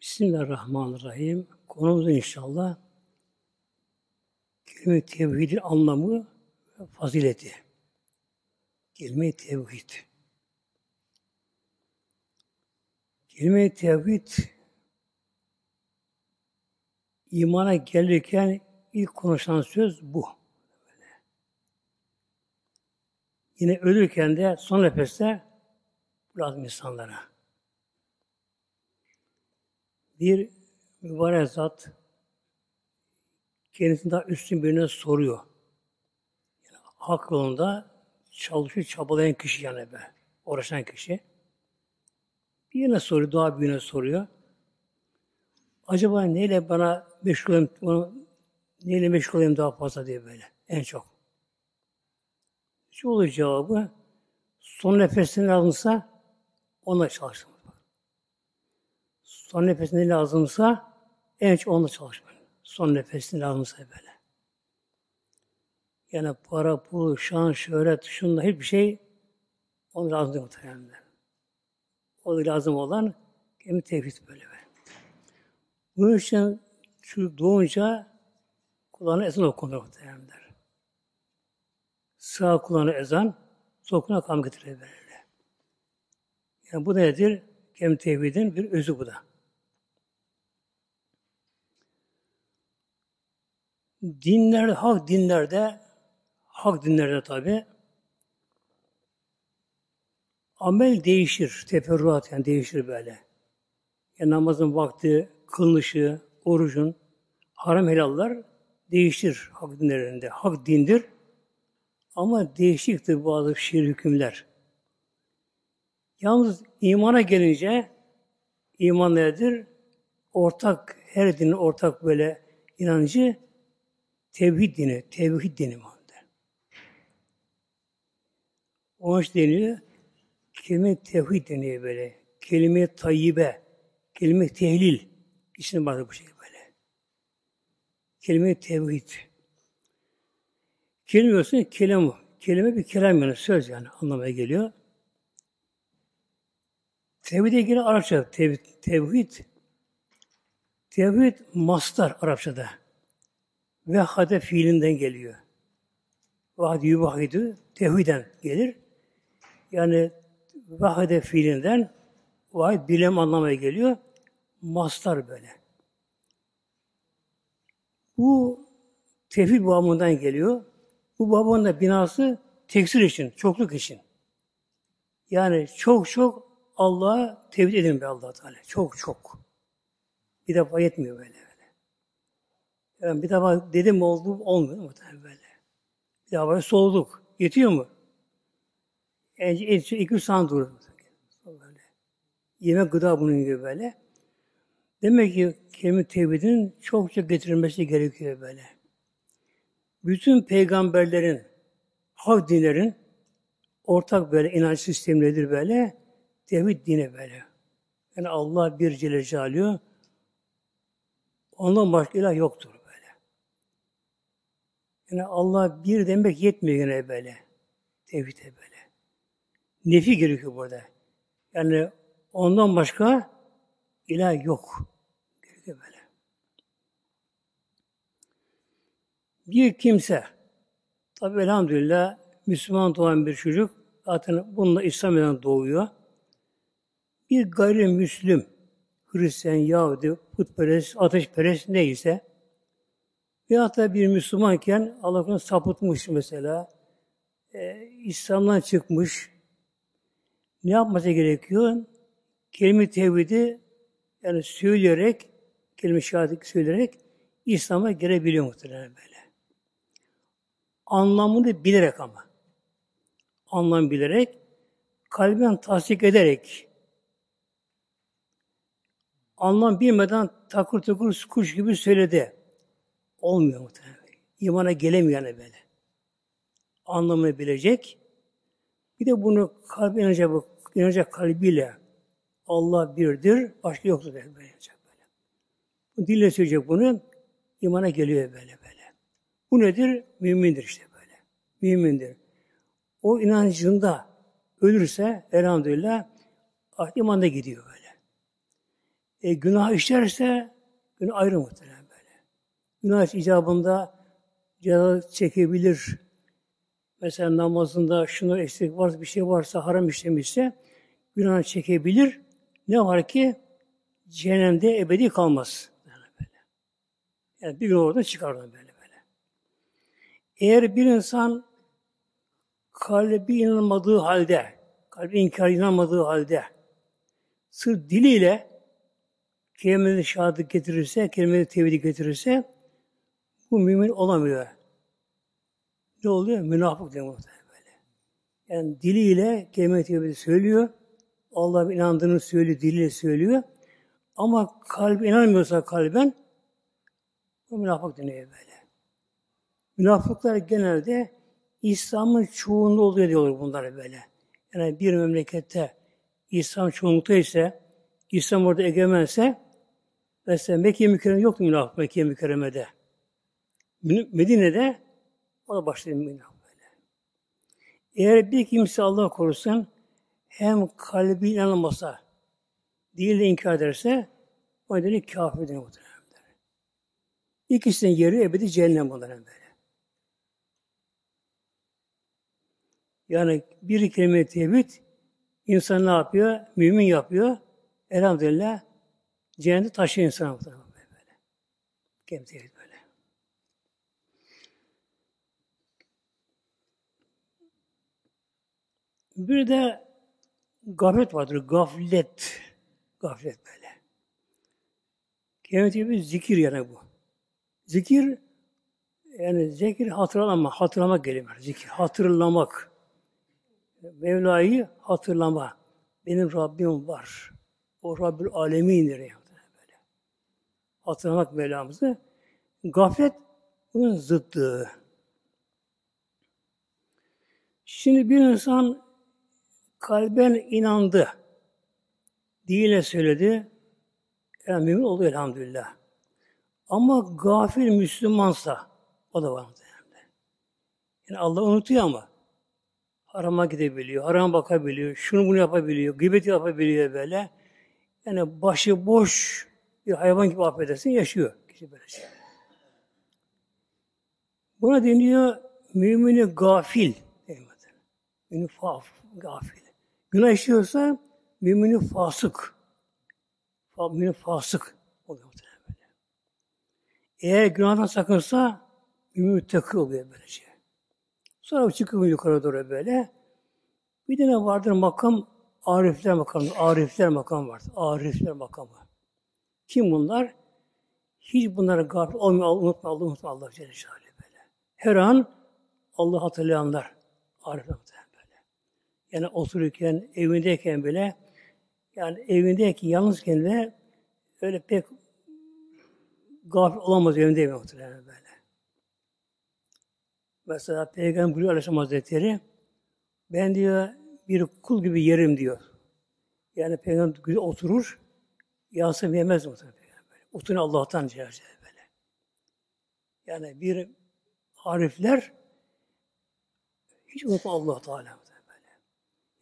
Bismillahirrahmanirrahim. Konumuz inşallah kelime tevhidin anlamı ve fazileti. Kelime tevhid. Kelime tevhid imana gelirken ilk konuşan söz bu. Yine ölürken de son nefeste lazım insanlara. Bir mübarek zat kendisini üstün birine soruyor. Yani hak yolunda çalışıyor, çabalayan kişi yani be. Uğraşan kişi. Birine soruyor, daha birine soruyor. Acaba neyle bana meşgul olayım, onu, neyle meşgul olayım daha fazla diye böyle. En çok. Şu olur cevabı. Son nefesini alınsa onunla çalıştım. Son nefesine lazımsa en çok onunla çalışmak. Son nefesine lazımsa böyle. Yani para, pul, şan, şöhret, şunda hiçbir şey onun lazım değil muhtemelen. O lazım olan kendi tevhid böyle. Bunun için çocuk doğunca kulağına ezan okunur muhtemelen. Sağ kulağına ezan, sol kulağına kam getirir böyle. Yani bu nedir? Kendi tevhidin bir özü bu da. Dinlerde, hak dinlerde, hak dinlerde tabi amel değişir, teferruat yani değişir böyle. Yani namazın vakti, kılınışı, orucun, haram helallar değişir hak dinlerinde. Hak dindir ama değişiktir bazı şiir hükümler. Yalnız imana gelince iman nedir? Ortak, her dinin ortak böyle inancı Tevhid dini, tevhid dini madde. O iş deniyor, kelime tevhid deniyor böyle. Kelime tayyibe, kelime tehlil. İçinde vardır bu şey böyle. Kelime tevhid. Kelime olsun kelam. Kelime bir kelam yani söz yani anlamaya geliyor. Tevhid'e göre Arapça tevhid, tevhid tevhid mastar Arapçada. Vehhade fiilinden geliyor. Vahdi yuvahidu tevhiden gelir. Yani vahade fiilinden vahid bilem anlamaya geliyor. Mastar böyle. Bu tevhid babından geliyor. Bu babın da binası teksir için, çokluk için. Yani çok çok Allah'a tevhid edin be allah Teala. Çok çok. Bir defa yetmiyor böyle. Yani bir defa dedim oldu olmuyor muhtemelen böyle. Bir defa soğuduk. Yetiyor mu? En, en, iki üç saat durur. Böyle. Yemek gıda bunun gibi böyle. Demek ki kelime tevhidin çokça getirilmesi gerekiyor böyle. Bütün peygamberlerin, hak dinlerin ortak böyle inanç sistemleridir böyle. Tevhid dini böyle. Yani Allah bir Celle Celaluhu ondan başka ilah yoktur. Yani Allah bir demek yetmiyor yine böyle. Tevhide böyle. Nefi gerekiyor burada. Yani ondan başka ilah yok. Gerekiyor böyle. Bir kimse, tabi elhamdülillah Müslüman doğan bir çocuk, zaten bununla İslam'dan doğuyor. Bir gayrimüslim, Hristiyan, Yahudi, putperest, ateşperest neyse, Veyahut da bir Müslümanken Allah'ın sapıtmış mesela, e, İslam'dan çıkmış, ne yapması gerekiyor? Kelime tevhidi yani söyleyerek, kelime şehadet söyleyerek İslam'a girebiliyor muhtemelen böyle. Anlamını bilerek ama. Anlam bilerek, kalben tasdik ederek, anlam bilmeden takır takır kuş gibi söyledi. Olmuyor muhtemelen. İmana gelemiyor yani böyle. Anlamını bilecek. Bir de bunu kalbi inanacak, kalbiyle Allah birdir, başka yoktur böyle. böyle. Bu dille söyleyecek bunu, imana geliyor böyle böyle. Bu nedir? Mümindir işte böyle. Mümindir. O inancında ölürse elhamdülillah ah, imanda gidiyor böyle. E, günah işlerse günah ayrı muhtemelen böyle. Günah icabında ceza çekebilir. Mesela namazında şunu eksik varsa bir şey varsa haram işlemişse günah çekebilir. Ne var ki cehennemde ebedi kalmaz. Yani, böyle. yani bir gün oradan çıkar böyle böyle. Eğer bir insan kalbi inanmadığı halde, kalbi inkar inanmadığı halde sırf diliyle kelime-i şehadet getirirse, kelime-i tevhidi getirirse bu mümin olamıyor. Ne oluyor? Münafık diyor böyle. Yani diliyle kelime-i tevhidi söylüyor. Allah'a inandığını söylüyor, diliyle söylüyor. Ama kalbi inanmıyorsa kalben bu münafık deniyor böyle. Münafıklar genelde İslam'ın çoğunluğu oluyor diyorlar bunlara böyle. Yani bir memlekette İslam çoğunlukta ise, İslam orada egemense, mesela Mekke mükerreme yoktu münafık Mekke mükerremede. Medine'de o da başladı böyle. Eğer bir kimse Allah korusun hem kalbi inanmasa, değil de inkar ederse, o nedenle kafir denir muhtemelen. İkisinin yeri ebedi cehennem bunların böyle. Yani bir kelime tevhid insan ne yapıyor? Mümin yapıyor. Elhamdülillah cennete taşıyor insan böyle. Kelime tevhid böyle. Bir de gaflet vardır. Gaflet. Gaflet böyle. Kelime tevhid zikir yani bu. Zikir yani zikir hatırlama, hatırlamak gelir. Zikir, hatırlamak. Mevla'yı hatırlama. Benim Rabbim var. O Rabbül Alemin'dir. Böyle. Hatırlamak Mevlamızı. Gaflet bunun zıddığı. Şimdi bir insan kalben inandı. Dile söyledi. Yani mümin oldu elhamdülillah. Ama gafil Müslümansa o da var. Yani Allah unutuyor ama harama gidebiliyor, haram bakabiliyor, şunu bunu yapabiliyor, gıybet yapabiliyor böyle. Yani başı boş bir hayvan gibi affedersin yaşıyor kişi böyle şey. Buna deniyor mümini gafil. Mümini faf, gafil. Günah işliyorsa mümini fasık. Mümini fasık oluyor. Eğer günahdan sakınsa mümin müttaki oluyor böyle şey. Sonra çıkıyor yukarı doğru böyle. Bir de ne vardır makam? Arifler makamı. Arifler makam vardır. Arifler makamı. Kim bunlar? Hiç bunlara gafil olmuyor. Unutma, Allah unutma Allah Celle böyle. Her an Allah hatırlayanlar. Arifler. Yani otururken, evindeyken bile yani evindeyken, yalnızken de öyle pek gafil olamaz evinde muhtemelen böyle. Mesela Peygamber buyuruyor Aleyhisselam Hazretleri ben diyor bir kul gibi yerim diyor. Yani Peygamber güzel oturur yansım yemez Peygamber. Oturuyor Allah'tan Celle böyle. Yani bir harifler hiç unutma Allah Teala.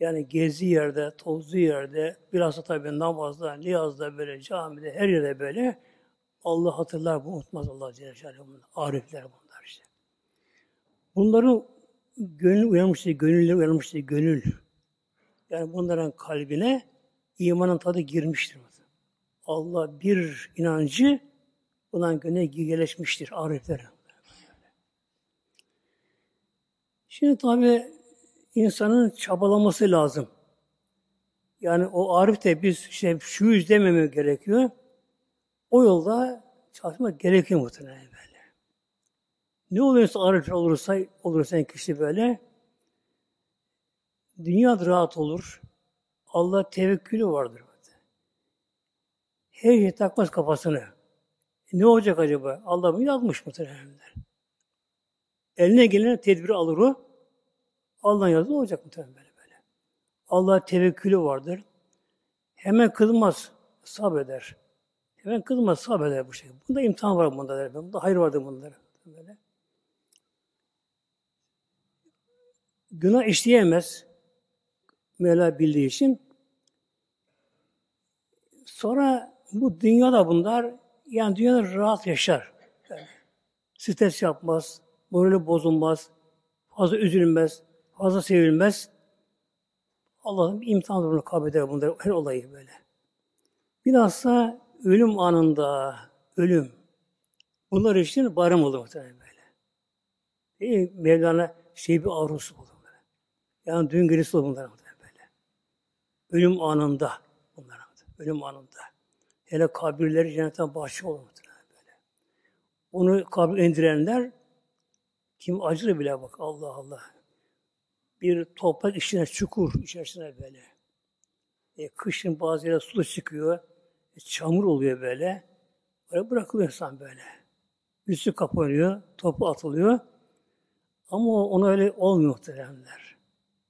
Yani gezi yerde, tozlu yerde, biraz da tabii namazda, niyazda böyle, camide, her yerde böyle Allah hatırlar, bu unutmaz Allah Celle Celaluhu. Arifler bunlar işte. Bunların gönül uyanmıştır, gönülleri uyanmıştır, gönül. Yani bunların kalbine imanın tadı girmiştir. Allah bir inancı bundan gönüle yerleşmiştir arifler. Şimdi tabi insanın çabalaması lazım. Yani o arif de biz işte şu yüz dememe gerekiyor. O yolda çalışmak gerekiyor muhtemelen böyle. Ne oluyorsa arif olursa, olursa kişi böyle dünya rahat olur. Allah tevekkülü vardır. Her şey takmaz kafasını. E ne olacak acaba? Allah bunu yazmış muhtemelenler. Eline gelen tedbiri alır o. Allah'ın yazdığı olacak muhtemelen böyle böyle. Allah tevekkülü vardır. Hemen kızmaz, sabreder. Hemen kızmaz, sabreder bu şey. Bunda imtihan var bunda. Bunda hayır vardır bunlar. Böyle. günah işleyemez. Mevla bildiği için. Sonra bu dünyada bunlar yani dünyada rahat yaşar. Yani, stres yapmaz, morali bozulmaz, fazla üzülmez, fazla sevilmez. Allah'ın imtihan durumunu kabul eder bunları, her olayı böyle. Bilhassa ölüm anında, ölüm. Bunlar için bayram olur muhtemelen böyle. Mi? Mevlana şey bir arzusu olur böyle. Yani düğün gecesi olur bunlar muhtemelen böyle. Ölüm anında bunlar ölüm anında. Hele kabirleri cennetten bahçe olur muhtemelen böyle. Onu kabir indirenler kim acır bile bak Allah Allah. Bir toprak içine çukur içerisine böyle. E, kışın bazı yere su çıkıyor. E, çamur oluyor böyle. Böyle bırakılıyor insan böyle. Üstü kapanıyor, topu atılıyor. Ama ona öyle olmuyor muhteremler.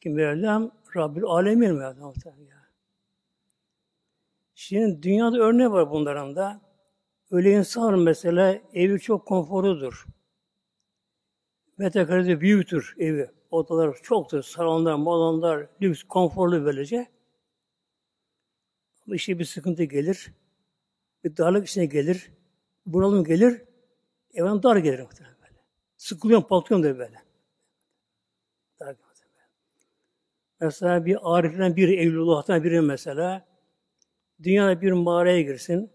Kim Mevlam Rabbül Alemin Mevlam muhterem ya. Şimdi dünyada örneği var bunların da. Öyle insan mesela evi çok konforludur. Metrekarede büyüktür evi. Odalar çoktur. Salonlar, malonlar, lüks, konforlu böylece. Ama işte bir sıkıntı gelir. Bir darlık içine gelir. Bunalım gelir. Evden dar gelir böyle. Sıkılıyorum, patlıyorum da böyle. Dar Mesela bir ariften biri, Evlullah'tan biri mesela dünyada bir mağaraya girsin.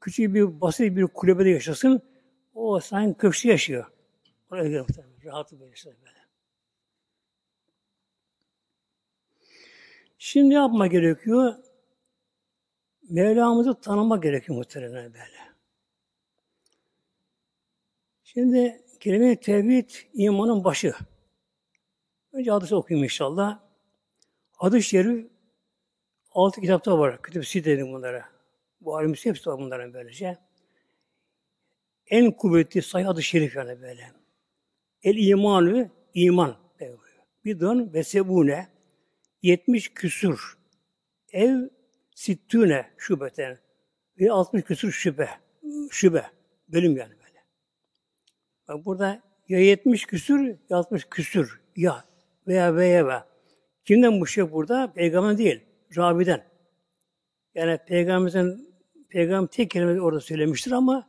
Küçük bir basit bir kulübede yaşasın. O sanki köşkte yaşıyor. Oraya girer muhtemelen. Rahatı böyle böyle. Şimdi yapma gerekiyor? Mevlamızı tanımak gerekiyor muhtemelen böyle. Şimdi kelime-i tevhid imanın başı. Önce hadisi okuyayım inşallah. Hadis-i şerif altı kitapta var. Kütüb Site dedim bunlara. Bu alimisi hepsi var bunların böylece. En kuvvetli sayı hadis şerif yani böyle. El imanı iman. Bir dön ve sebune 70 küsur ev sittüne şubeten ve 60 küsur şübe şübe bölüm yani böyle. Bak burada ya 70 küsur ya 60 küsur ya veya veya ve. Kimden bu şey burada? Peygamber değil. Rabi'den. Yani peygamberimizin peygamber tek kelime orada söylemiştir ama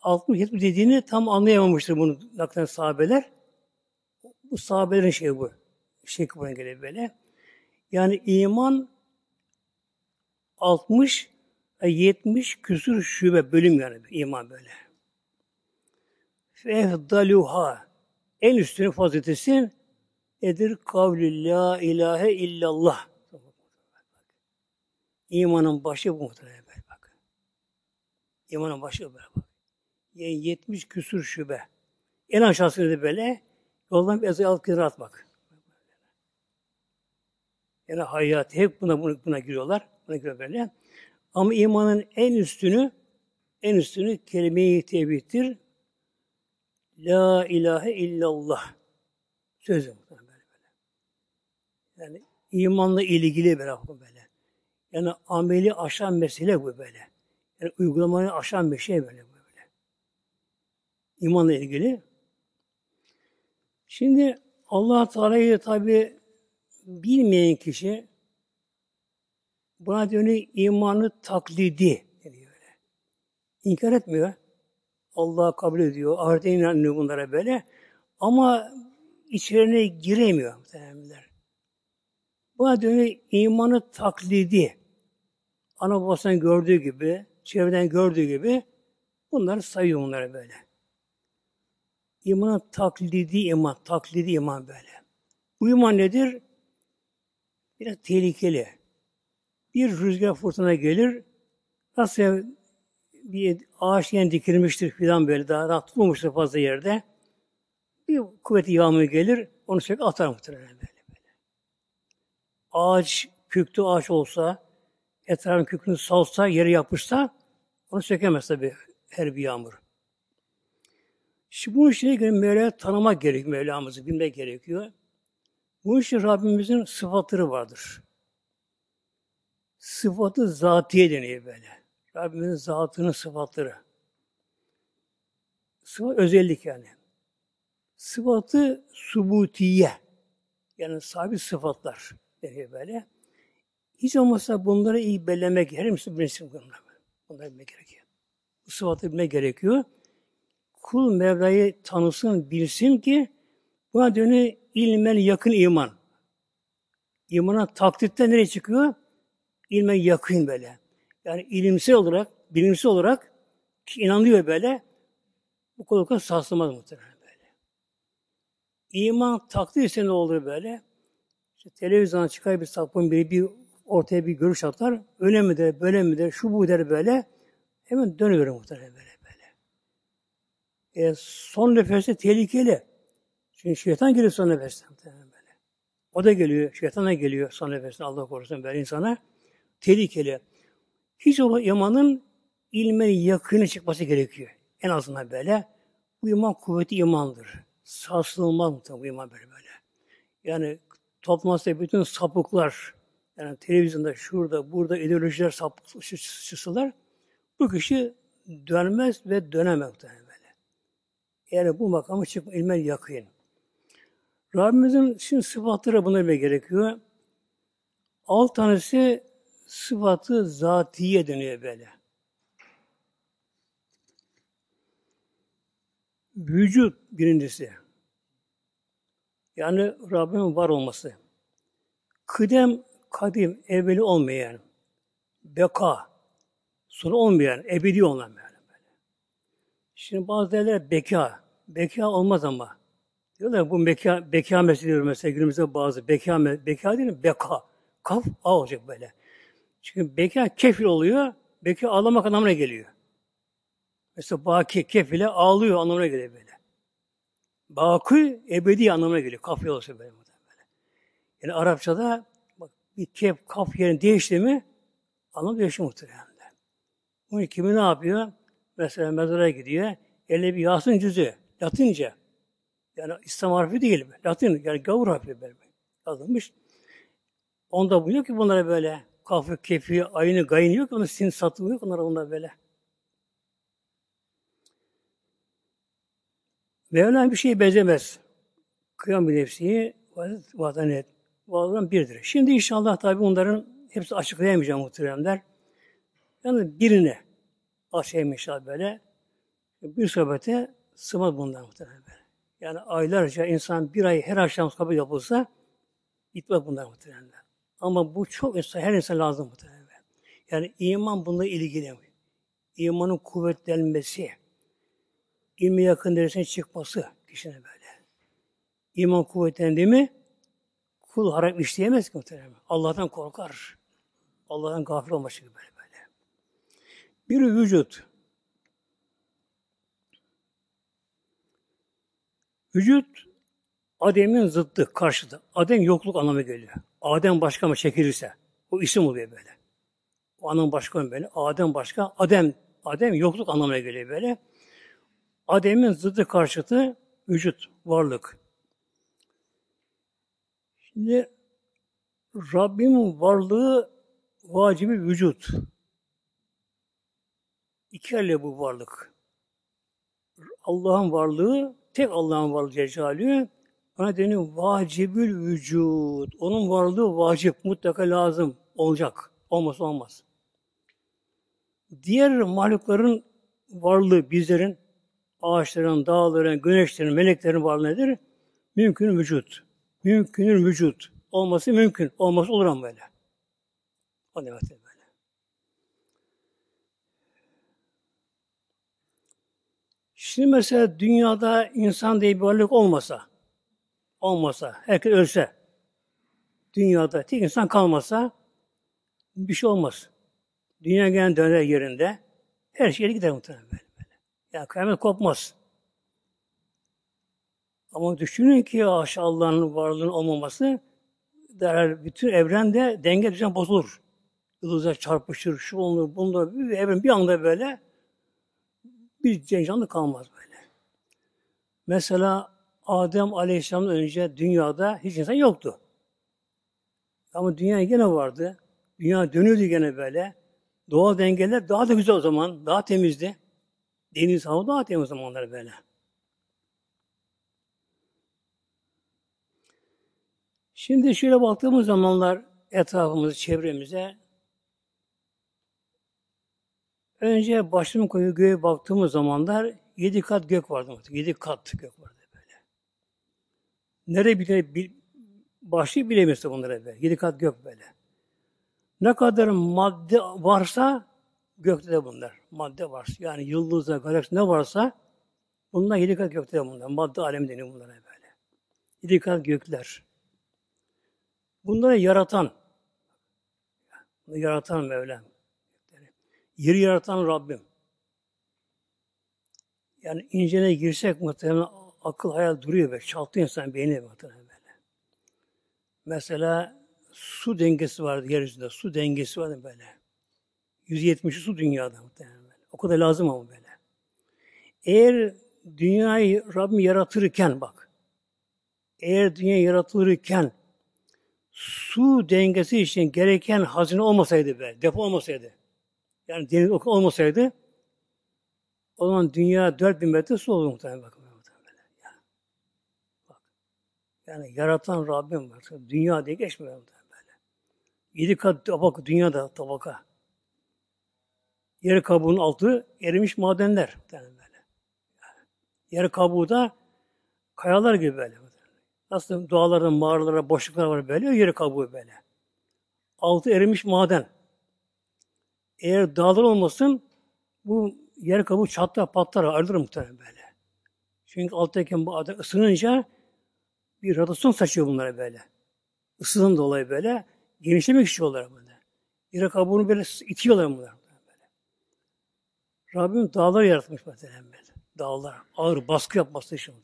60-70 dediğini tam anlayamamıştır bunu naklen sahabeler. Bu sahabelerin şeyi bu. Şey buna göre böyle. Yani iman 60 70 küsur şube bölüm yani iman böyle. Fehdaluha en üstünü faziletesi nedir? Kavli la ilahe illallah. İmanın başı bu muhtemelen böyle bak. İmanın başı böyle bak. Yani 70 küsur şube. En aşağısında da böyle yoldan bir ezayı alıp kenara atmak. Yani hayat hep buna, buna, buna giriyorlar. Buna giriyor böyle. Ama imanın en üstünü en üstünü kelime-i tevhiddir. La ilahe illallah. Sözü böyle böyle. Yani imanla ilgili böyle böyle. Yani ameli aşan mesele bu böyle. Yani uygulamayı aşan bir şey böyle böyle. İmanla ilgili. Şimdi Allah Teala'yı tabi bilmeyen kişi buna dönük imanı taklidi deniyor böyle. İnkar etmiyor. Allah'a kabul ediyor. Ahirete inanıyor bunlara böyle. Ama içerine giremiyor muhtemelenler. Buna dönük imanı taklidi ana babasından gördüğü gibi, çevreden gördüğü gibi bunları sayıyor bunları böyle. İman taklidi iman, taklidi iman böyle. Bu iman nedir? Biraz tehlikeli. Bir rüzgar fırtına gelir, nasıl bir ağaç yeni dikilmiştir filan böyle daha rahat tutmamıştır fazla yerde. Bir kuvveti yağmur gelir, onu sürekli atar muhtemelen böyle. böyle. Ağaç, köklü ağaç olsa, etrafın kökünü salsa, yere yapışsa onu sökemez tabi her bir yağmur. Şimdi bu işe göre tanımak gerekiyor, Mevlamızı bilmek gerekiyor. Bu işin Rabbimizin sıfatları vardır. Sıfatı zatiye deniyor böyle. Rabbimizin zatının sıfatları. Sıfat özellik yani. Sıfatı subutiye. Yani sabit sıfatlar deniyor böyle Hiç olmazsa bunları iyi bellemek, her Müslüman bilsin bunları. Bunları bilmek gerekiyor. Bu sıfatı bilmek gerekiyor. Kul Mevla'yı tanısın, bilsin ki buna dönü ilmen yakın iman. İmana taklitten nereye çıkıyor? İlmen yakın böyle. Yani ilimsel olarak, bilimsel olarak inanıyor böyle. Bu kul sarsılmaz muhtemelen böyle. İman takdir ise ne olur böyle? İşte televizyona çıkar bir sapın biri bir ortaya bir görüş atar. Öyle mi der, böyle mi der, şu bu der böyle. Hemen dönüyor muhtemelen böyle böyle. E, son nefeste tehlikeli. Çünkü şeytan geliyor son nefeste böyle. O da geliyor, şeytan da geliyor son nefeste Allah korusun böyle insana. Tehlikeli. Hiç o imanın ilme yakını çıkması gerekiyor. En azından böyle. Bu iman kuvveti imandır. Sarsılmaz muhtemelen bu iman böyle böyle. Yani toplumda bütün sapıklar, yani televizyonda, şurada, burada ideolojiler sapıkçısılar, bu kişi dönmez ve dönemez muhtemelen böyle. Yani bu makamı çıkma ilmen yakın. Rabbimizin şimdi sıfatları buna bir gerekiyor. Alt tanesi sıfatı zatiye dönüyor böyle. Vücut birincisi. Yani Rabbimin var olması. Kıdem, kadim, evveli olmayan, beka, sonu olmayan, ebedi olan böyle. Şimdi bazı derler beka. Beka olmaz ama. Diyorlar bu beka, beka meselesi diyor mesela günümüzde bazı beka, beka değil mi? Beka. Kaf, a olacak böyle. Çünkü beka kefil oluyor, beka ağlamak anlamına geliyor. Mesela baki, kefile ağlıyor anlamına geliyor böyle. Bakı ebedi anlamına geliyor. Kaf olsa böyle. böyle. Yani Arapçada bak, bir kef, kaf yerini değişti mi anlam değişiyor muhtemelen. Bunu kimi ne yapıyor? Mesela mezara gidiyor. Eline bir Yasin cüzü. Latince. Yani İslam harfi değil. Latin. Yani gavur harfi böyle yazılmış. Onda buluyor ki bunlara böyle kafı, kefi, ayını, gayını yok. Onu sin satılıyor. Onlara onlar böyle. Mevla bir şey benzemez. Kıyam bir nefsiyi vatanet. Vallahi birdir. Şimdi inşallah tabi onların hepsi açıklayamayacağım muhteremler. Yani birine açayım inşallah böyle. Bir sohbete sığmaz bundan muhtemelen böyle. Yani aylarca insan bir ay her akşam sohbet yapılsa bitmez bunlar muhtemelen. Ama bu çok insan, her insan lazım muhtemelen. Yani iman bununla ilgili. İmanın kuvvetlenmesi, ilmi yakın derecesine çıkması kişinin böyle. İman kuvvetlendi mi kul haram işleyemez ki muhtemelen. Allah'tan korkar. Allah'tan gafil olması gibi böyle böyle. Bir vücut. Vücut Adem'in zıttı, karşıda. Adem yokluk anlamı geliyor. Adem başka mı çekilirse, o isim oluyor böyle. O anlam başka mı böyle? Adem başka, Adem, Adem yokluk anlamına geliyor böyle. Adem'in zıttı karşıtı vücut, varlık. Şimdi Rabbimin varlığı vacibi vücut. İki elle bu varlık. Allah'ın varlığı, tek Allah'ın varlığı Cecalü, ona deniyor vacibül vücut. Onun varlığı vacip, mutlaka lazım olacak. Olmazsa olmaz. Diğer mahlukların varlığı bizlerin ağaçların, dağların, güneşlerin, meleklerin varlığı nedir? Mümkün vücut. Mümkünün vücut. Olması mümkün. Olması olur ama böyle. O demektir böyle. Şimdi mesela dünyada insan diye bir varlık olmasa, olmasa, herkes ölse, dünyada tek insan kalmasa bir şey olmaz. Dünya gelen döner yerinde her şey gider muhtemelen böyle. böyle. Yani kıyamet kopmaz. Ama düşünün ki aşağı Allah'ın varlığının olmaması derhal bütün evrende denge düzen bozulur. Yıldızlar çarpışır, şu olur, bunda evren bir anda böyle bir canlı kalmaz böyle. Mesela Adem Aleyhisselam'dan önce dünyada hiç insan yoktu. Ama dünya gene vardı. Dünya dönüyordu gene böyle. Doğal dengeler daha da güzel o zaman. Daha temizdi. Deniz hava daha temiz zamanlar böyle. Şimdi şöyle baktığımız zamanlar etrafımızı, çevremize önce başımı koyu göğe baktığımız zamanlar yedi kat gök vardı. Yedi kat gök vardı böyle. Nereye bile bil, başlığı bilemiyorsa bunlara böyle. Yedi kat gök böyle. Ne kadar madde varsa gökte de bunlar. Madde varsa. Yani yıldızlar, galaksi ne varsa bunlar yedi kat gökte de bunlar. Madde alemi deniyor bunlara böyle. Yedi kat gökler. Bunları yaratan, yaratan Mevlam. Yeri yaratan Rabbim. Yani incene girsek muhtemelen akıl hayal duruyor böyle. Çaltı insan beyni muhtemelen böyle. Mesela su dengesi vardı yeryüzünde. Su dengesi vardı böyle. 170 su dünyada muhtemelen böyle. O kadar lazım ama böyle. Eğer dünyayı Rabbim yaratırken bak. Eğer dünya yaratılırken su dengesi için gereken hazine olmasaydı be, depo olmasaydı, yani deniz olmasaydı, o zaman dünya 4000 metre su olur muhtemelen. Bakın. Yani, bak. yani yaratan Rabbim var. Dünya diye geçmiyor muhtemelen böyle. Yedi kat tabaka, dünyada tabaka. Yer kabuğunun altı erimiş madenler. Muhtemelen böyle. Yani, yer kabuğu da kayalar gibi böyle. Aslında doğalarda, mağaralara, boşluklar var böyle, yeri kabuğu böyle. Altı erimiş maden. Eğer dağlar olmasın, bu yer kabuğu çatlar, patlar, ayrılır muhtemelen böyle. Çünkü alttayken bu adam ısınınca bir radyasyon saçıyor bunlara böyle. Isının dolayı böyle. Genişlemek istiyorlar böyle. Yer kabuğunu böyle itiyorlar bunlar. Böyle. Rabbim dağlar yaratmış muhtemelen böyle. Dağlar. Ağır baskı yapması için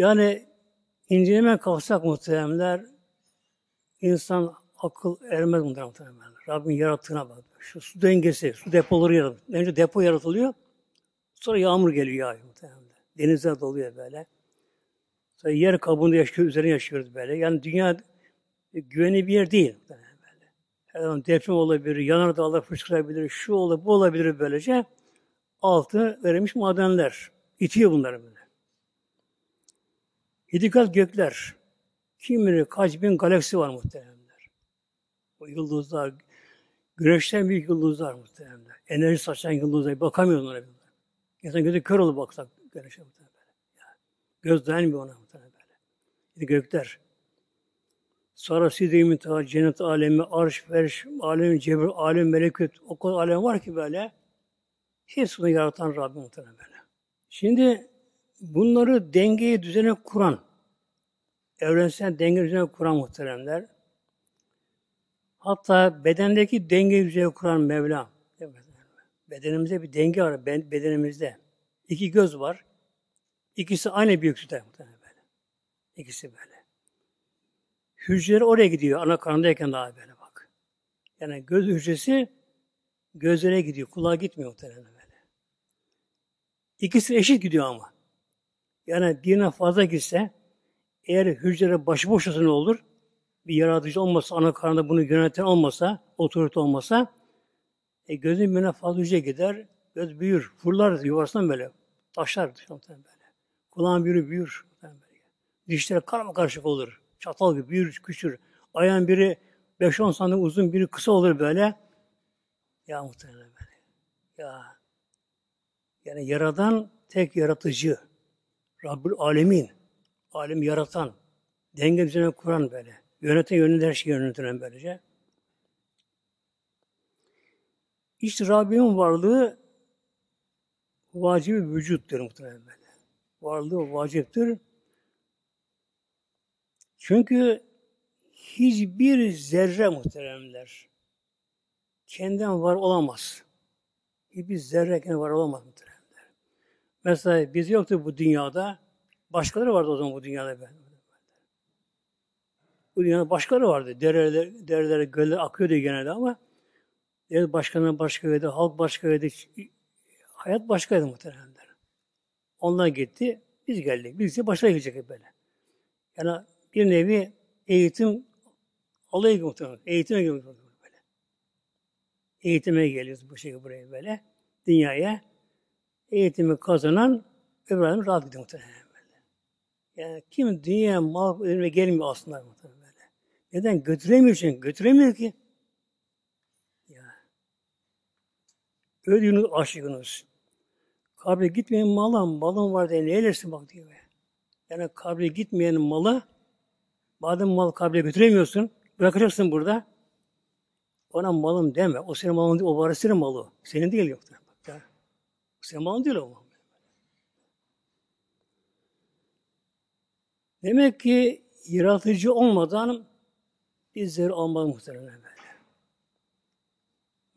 Yani incelemeye kalksak muhteremler insan akıl ermez muhteremler. Rabbin yarattığına bak. Şu su dengesi, su depoları yaratılıyor. Önce depo yaratılıyor. Sonra yağmur geliyor yağıyor muhteremler. Denizler doluyor böyle. Sonra yer kabuğunda yaşıyoruz, üzerine yaşıyoruz böyle. Yani dünya güvenli bir yer değil. Böyle. Her zaman deprem olabilir, yanar dağlar fışkırabilir, şu olabilir, bu olabilir böylece. Altı verilmiş madenler. itiyor bunları böyle. Yedi kat gökler. Kim bilir kaç bin galaksi var muhteremler. O yıldızlar, güneşten büyük yıldızlar muhteremler. Enerji saçan yıldızlar. Bakamıyor onlara. İnsan gözü kör olup baksak güneşe muhteremler. Yani, göz dayanmıyor ona muhteremler. Yedi gökler. Sonra sidri müteha, cennet alemi, arş, ferş, alem, cebir, alem, melekut, o kadar alem var ki böyle. Hepsini yaratan Rabbim muhtemelen. Şimdi bunları dengeye düzene kuran, evrensel denge düzene kuran muhteremler, hatta bedendeki denge düzeni kuran Mevla, bedenimizde bir denge var, bedenimizde. İki göz var, ikisi aynı büyüklükte böyle. İkisi böyle. Hücreler oraya gidiyor, ana karnındayken daha böyle bak. Yani göz hücresi gözlere gidiyor, kulağa gitmiyor muhtemelen böyle. İkisi eşit gidiyor ama. Yani birine fazla gitse eğer hücre başıboş olsa ne olur? Bir yaratıcı olmasa, ana karnında bunu yöneten olmasa, otorite olmasa e, gözün birine fazla gider, göz büyür, fırlar yuvasından böyle, taşlar böyle. Kulağın biri büyür. Böyle. Dişleri karma karışık olur. Çatal gibi büyür, küçür. Ayağın biri 5-10 santim uzun, biri kısa olur böyle. Ya muhtemelen böyle. Ya. Yani yaradan tek yaratıcı. Rabbül Alemin, alem yaratan, denge kuran böyle. Yöneten yönünde her şeyi yönetilen böylece. İşte Rabbinin varlığı vacibi vücuttur muhtemelen böyle. Varlığı vaciptir. Çünkü hiçbir zerre muhteremler kendinden var olamaz. Hiçbir zerre kendinden var olamaz muhterem. Mesela biz yoktu bu dünyada. Başkaları vardı o zaman bu dünyada. Bu dünyada başkaları vardı. Dereler, dereler, göller akıyordu genelde ama devlet başkanı başkaydı, halk başkaydı, hayat başkaydı muhtemelen. Onlar gitti, biz geldik. Biz de başa gelecek böyle. Yani bir nevi eğitim alay gibi muhtemelen. Eğitime gibi böyle. Eğitime geliyoruz bu şekilde buraya böyle. Dünyaya eğitimi kazanan öbür rahat gidiyor muhtemelen. Yani kim dünya mal önüne gelmiyor aslında muhtemelen böyle. Neden? Götüremiyor çünkü. Götüremiyor ki. Ya. Öyle Yunus, aşık Yunus. Kabre gitmeyen mala malın var diye ne eylesin bak diyor. Yani kabre gitmeyen malı madem mal kabre götüremiyorsun bırakacaksın burada. Ona malım deme. O senin malın değil. O varisinin malı. Senin değil yoktur. Bak. Senin malın değil o. Demek ki yaratıcı olmadan bizleri olmaz muhtemelen böyle.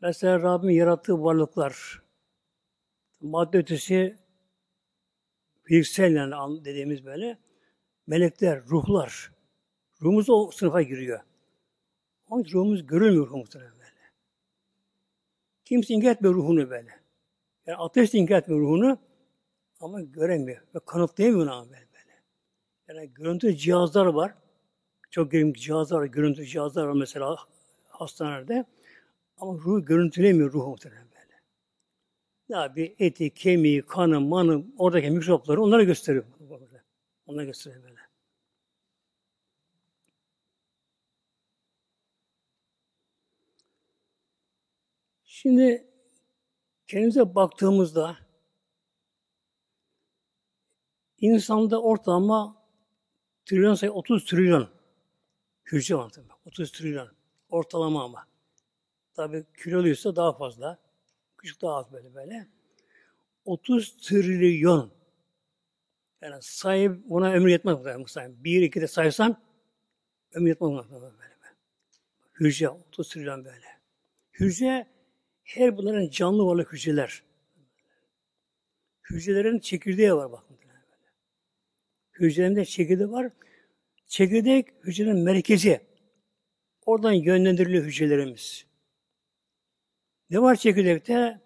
Mesela Rabbim yarattığı varlıklar, madde ötesi fiziksel yani dediğimiz böyle melekler, ruhlar. Ruhumuz o sınıfa giriyor. Ama ruhumuz görülmüyor muhtemelen böyle. Kimse inkar etmiyor ruhunu böyle. Yani ateş de inkar etmiyor ruhunu ama göremiyor ve kanıtlayamıyor ama böyle. Yani görüntü cihazlar var. Çok görüntü cihazlar var, görüntü cihazlar var mesela hastanelerde. Ama ruh görüntülemiyor ruh muhtemelen böyle. Ya bir eti, kemiği, kanı, manı, oradaki mikropları onlara gösteriyor. Onlara gösteriyor böyle. Şimdi kendimize baktığımızda insanda ortalama trilyon sayı 30 trilyon hücre var tabii. 30 trilyon ortalama ama. Tabi kiloluysa daha fazla. Küçük daha az böyle böyle. 30 trilyon yani sayı ona ömür yetmez muhtemelen. Bir, iki de saysan ömür yetmez muhtemelen böyle. böyle. Hücre 30 trilyon böyle. Hücre her bunların canlı varlık hücreler. Hücrelerin çekirdeği var bakın. Hücrelerinde çekirdeği var. Çekirdek hücrenin merkezi. Oradan yönlendiriliyor hücrelerimiz. Ne var çekirdekte?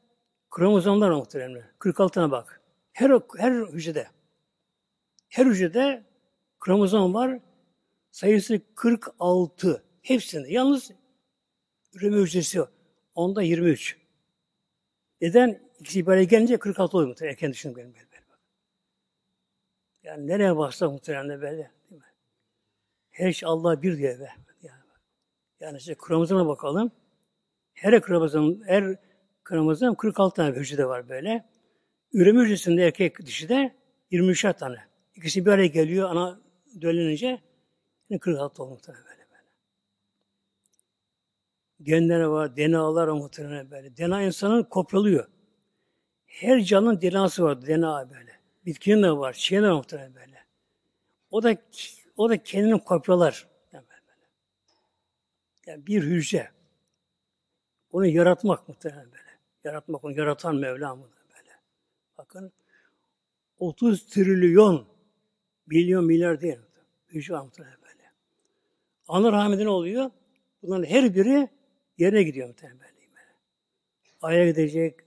Kromozomlar muhtemelen. 46 tane bak. Her, her hücrede. Her hücrede kromozom var. Sayısı 46. Hepsinde. Yalnız üreme hücresi onda 23. Neden? İkisi bir gelince 46 oluyor muhtemelen. Erken düşünün benim. Yani nereye baksak muhtemelen böyle. Her şey Allah bir diye be. Yani, yani işte kromozoma bakalım. Her kromozom, her kromozom 46 tane hücrede var böyle. Üreme hücresinde erkek dişi de 23 tane. İkisi bir araya geliyor ana döllenince 46 oldu muhtemelen böyle böyle. Genler var, DNA'lar var muhtemelen böyle. DNA insanın kopyalıyor. Her canlının DNA'sı var, DNA böyle. Bitkinin de var, çiğne de muhtemelen böyle. O da o da kendini kopyalar. Yani, bir hücre. Onu yaratmak muhtemelen böyle. Yaratmak, onu yaratan Mevla böyle. Bakın 30 trilyon milyon milyar değil. Hücre muhtemelen böyle. Ana rahmeti ne oluyor? Bunların her biri yerine gidiyor muhtemelen böyle. Aya gidecek,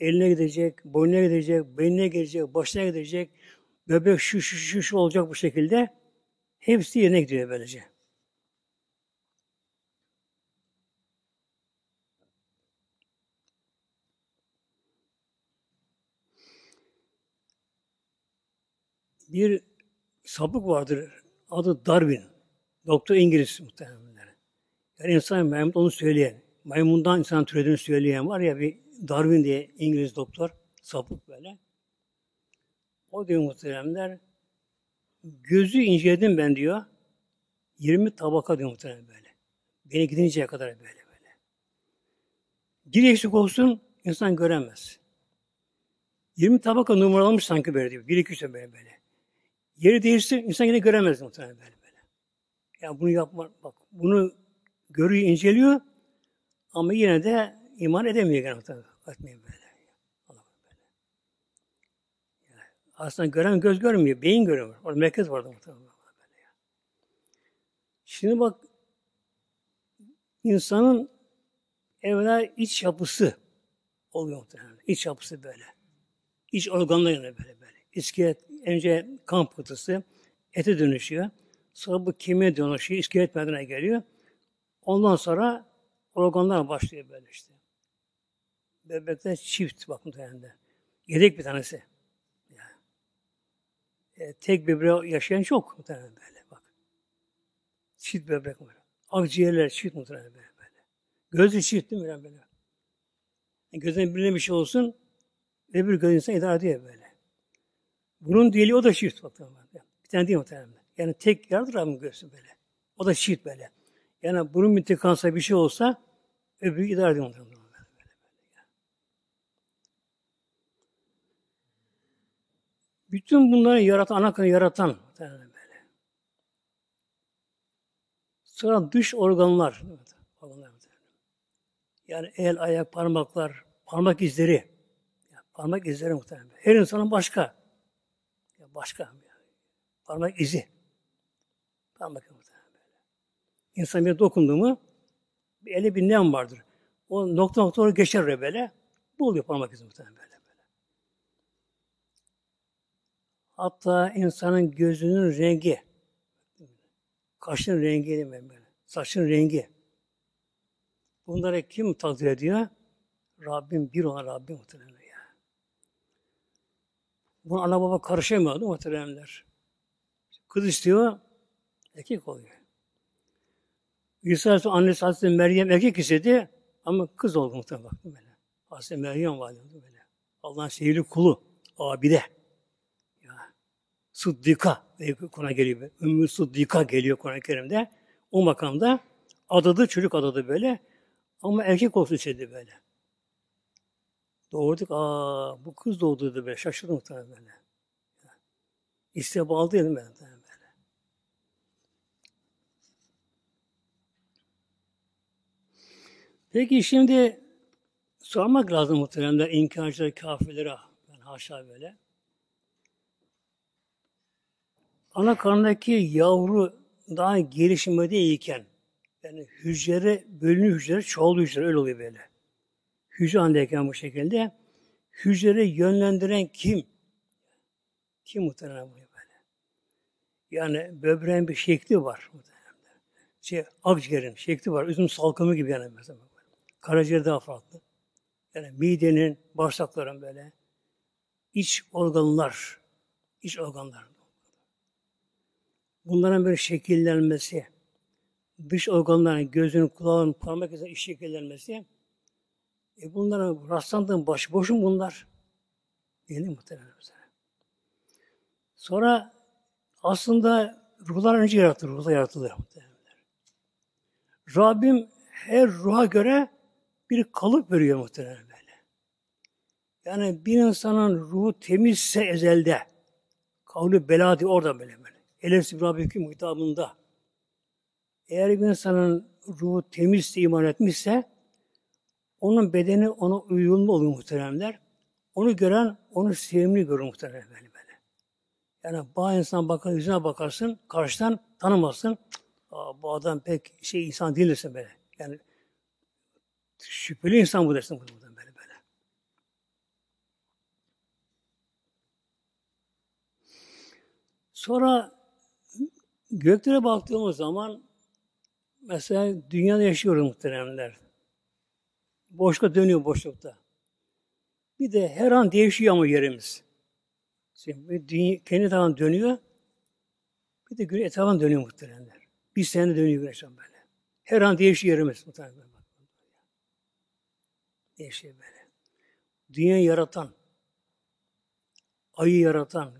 eline gidecek, boynuna gidecek, beynine gidecek, başına gidecek, bebek şu şu şu şu olacak bu şekilde. Hepsi yerine gidiyor böylece. Bir sapık vardır. Adı Darwin. Doktor İngiliz muhtemelen. Yani insan maymun onu söyleyen, maymundan insan türediğini söyleyen var ya bir Darwin diye İngiliz doktor, sapık böyle. O diyor muhteremler, gözü inceledim ben diyor, 20 tabaka diyor muhterem böyle. Beni gidinceye kadar böyle böyle. Bir eksik olsun, insan göremez. 20 tabaka numaralanmış sanki böyle diyor. Bir iki üç böyle böyle. Yeri değişti, insan yine göremez muhtemelen böyle böyle. Yani bunu yapma, bak bunu görüyor, inceliyor ama yine de iman edemiyor gene muhtemelen. Böyle. Allah böyle. Yani aslında gören göz görmüyor, beyin görüyor. Orada merkez vardı muhtemelen. Şimdi bak insanın evvela iç yapısı oluyor muhtemelen. İç yapısı böyle. İç organları böyle böyle. İskelet önce kan pıhtısı ete dönüşüyor. Sonra bu kemiğe dönüşüyor. İskelet meydana geliyor. Ondan sonra organlar başlıyor böyle işte. Bebekler çift bak muhtemelen. Yedek bir tanesi. E, tek böbreği yaşayan çok muhtemelen böyle bak. Çift böbrek var. Akciğerler çift muhtemelen böyle. böyle. Gözü çift değil mi böyle? böyle. Yani gözden birine bir şey olsun öbür göz insan idare ediyor böyle. Bunun dili o da çift muhtemelen. Bir tane değil muhtemelen. Yani tek yardır Rabbim gözü böyle. O da çift böyle. Yani bunun bir tıkansa bir şey olsa öbürü idare ediyor muhtemelen. Bütün bunları yaratan, ana yaratan böyle. Sonra dış organlar. Yani el, ayak, parmaklar, parmak izleri. Parmak izleri muhtemelen. Her insanın başka. Başka. Parmak izi. Parmak muhtemelen böyle. İnsan bir dokundu mu bir ele bir nem vardır. O nokta nokta geçer böyle. Bu oluyor parmak izi muhtemelen. Hatta insanın gözünün rengi, kaşın rengi, saçın rengi. Bunları kim takdir ediyor? Rabbim bir olan Rabbim muhtemelen ya. Bunu ana baba karışamıyor muhteremler. Kız istiyor, erkek oluyor. İsa Aleyhisselam annesi Hazreti Meryem erkek istedi ama kız oldu muhtemelen. Böyle. Hazreti Meryem valide böyle. Allah'ın sevgili kulu, abide. Sıddika Kur'an geliyor. Ümmü Sıddika geliyor Kur'an-ı Kerim'de. O makamda adadı, çocuk adadı böyle. Ama erkek olsun istedi böyle. Doğurduk, aa bu kız doğdu dedi böyle. Şaşırdım muhtemelen böyle. İstihbal aldı elim ben böyle. Peki şimdi sormak lazım muhtemelen inkarcılar, kafirlere. Ben haşa böyle. Ana karnındaki yavru daha gelişmedeyken yani hücre, bölünü hücre, çoğul hücre öyle oluyor böyle. Hücre andayken bu şekilde hücreyi yönlendiren kim? Kim muhtemelen bu böyle? Yani böbreğin bir şekli var muhtemelen. Şey, akciğerin şekli var. Üzüm salkımı gibi yani mesela. Karaciğer daha farklı. Yani midenin, bağırsakların böyle. iç organlar, iç organlar bunların böyle şekillenmesi, dış organların, gözünün, kulağın, parmak izinin şekillenmesi, e bunlara rastlandığın başıboşun bunlar. Değil muhtemelen? Sonra aslında ruhlar önce yaratılır, ruhlar yaratılır muhtemelen. Rabbim her ruha göre bir kalıp veriyor muhtemelen böyle. Yani bir insanın ruhu temizse ezelde, kavlu beladi orada böyle böyle. Elefsi Rabbiküm hitabında eğer bir insanın ruhu temizse, iman etmişse onun bedeni ona uyumlu olur muhteremler. Onu gören onu sevimli görür muhterem böyle böyle. Yani bazı insan bakar, yüzüne bakarsın, karşıdan tanımazsın. Aa, bu adam pek şey insan değilsin böyle. Yani şüpheli insan bu dersin buradan böyle böyle. Sonra Göklere baktığımız zaman mesela dünyada yaşıyoruz muhteremler. Boşlukta dönüyor boşlukta. Bir de her an değişiyor ama yerimiz. Şimdi dünya, kendi tarafından dönüyor. Bir de güneş etrafından dönüyor muhteremler. Bir sene dönüyor güneş böyle. Her an değişiyor yerimiz muhteremler. Değişiyor böyle. Dünya yaratan, ayı yaratan,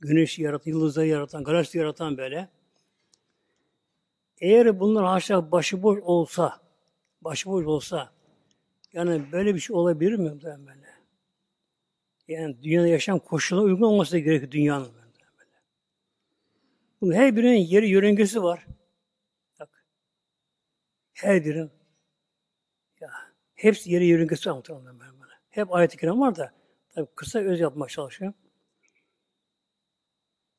güneşi yaratan, yıldızları yaratan, galaksi yaratan böyle. Eğer bunlar haşa başıboş olsa, başıboş olsa, yani böyle bir şey olabilir mi böyle? Yani dünyada yaşam koşuluna uygun olması gerekiyor dünyanın. Böyle. Bunun her birinin yeri yörüngesi var. Bak. Her birinin ya hepsi yeri yörüngesi var muhtemelen böyle. Hep ayet-i var da tabii kısa öz yapmak çalışıyorum.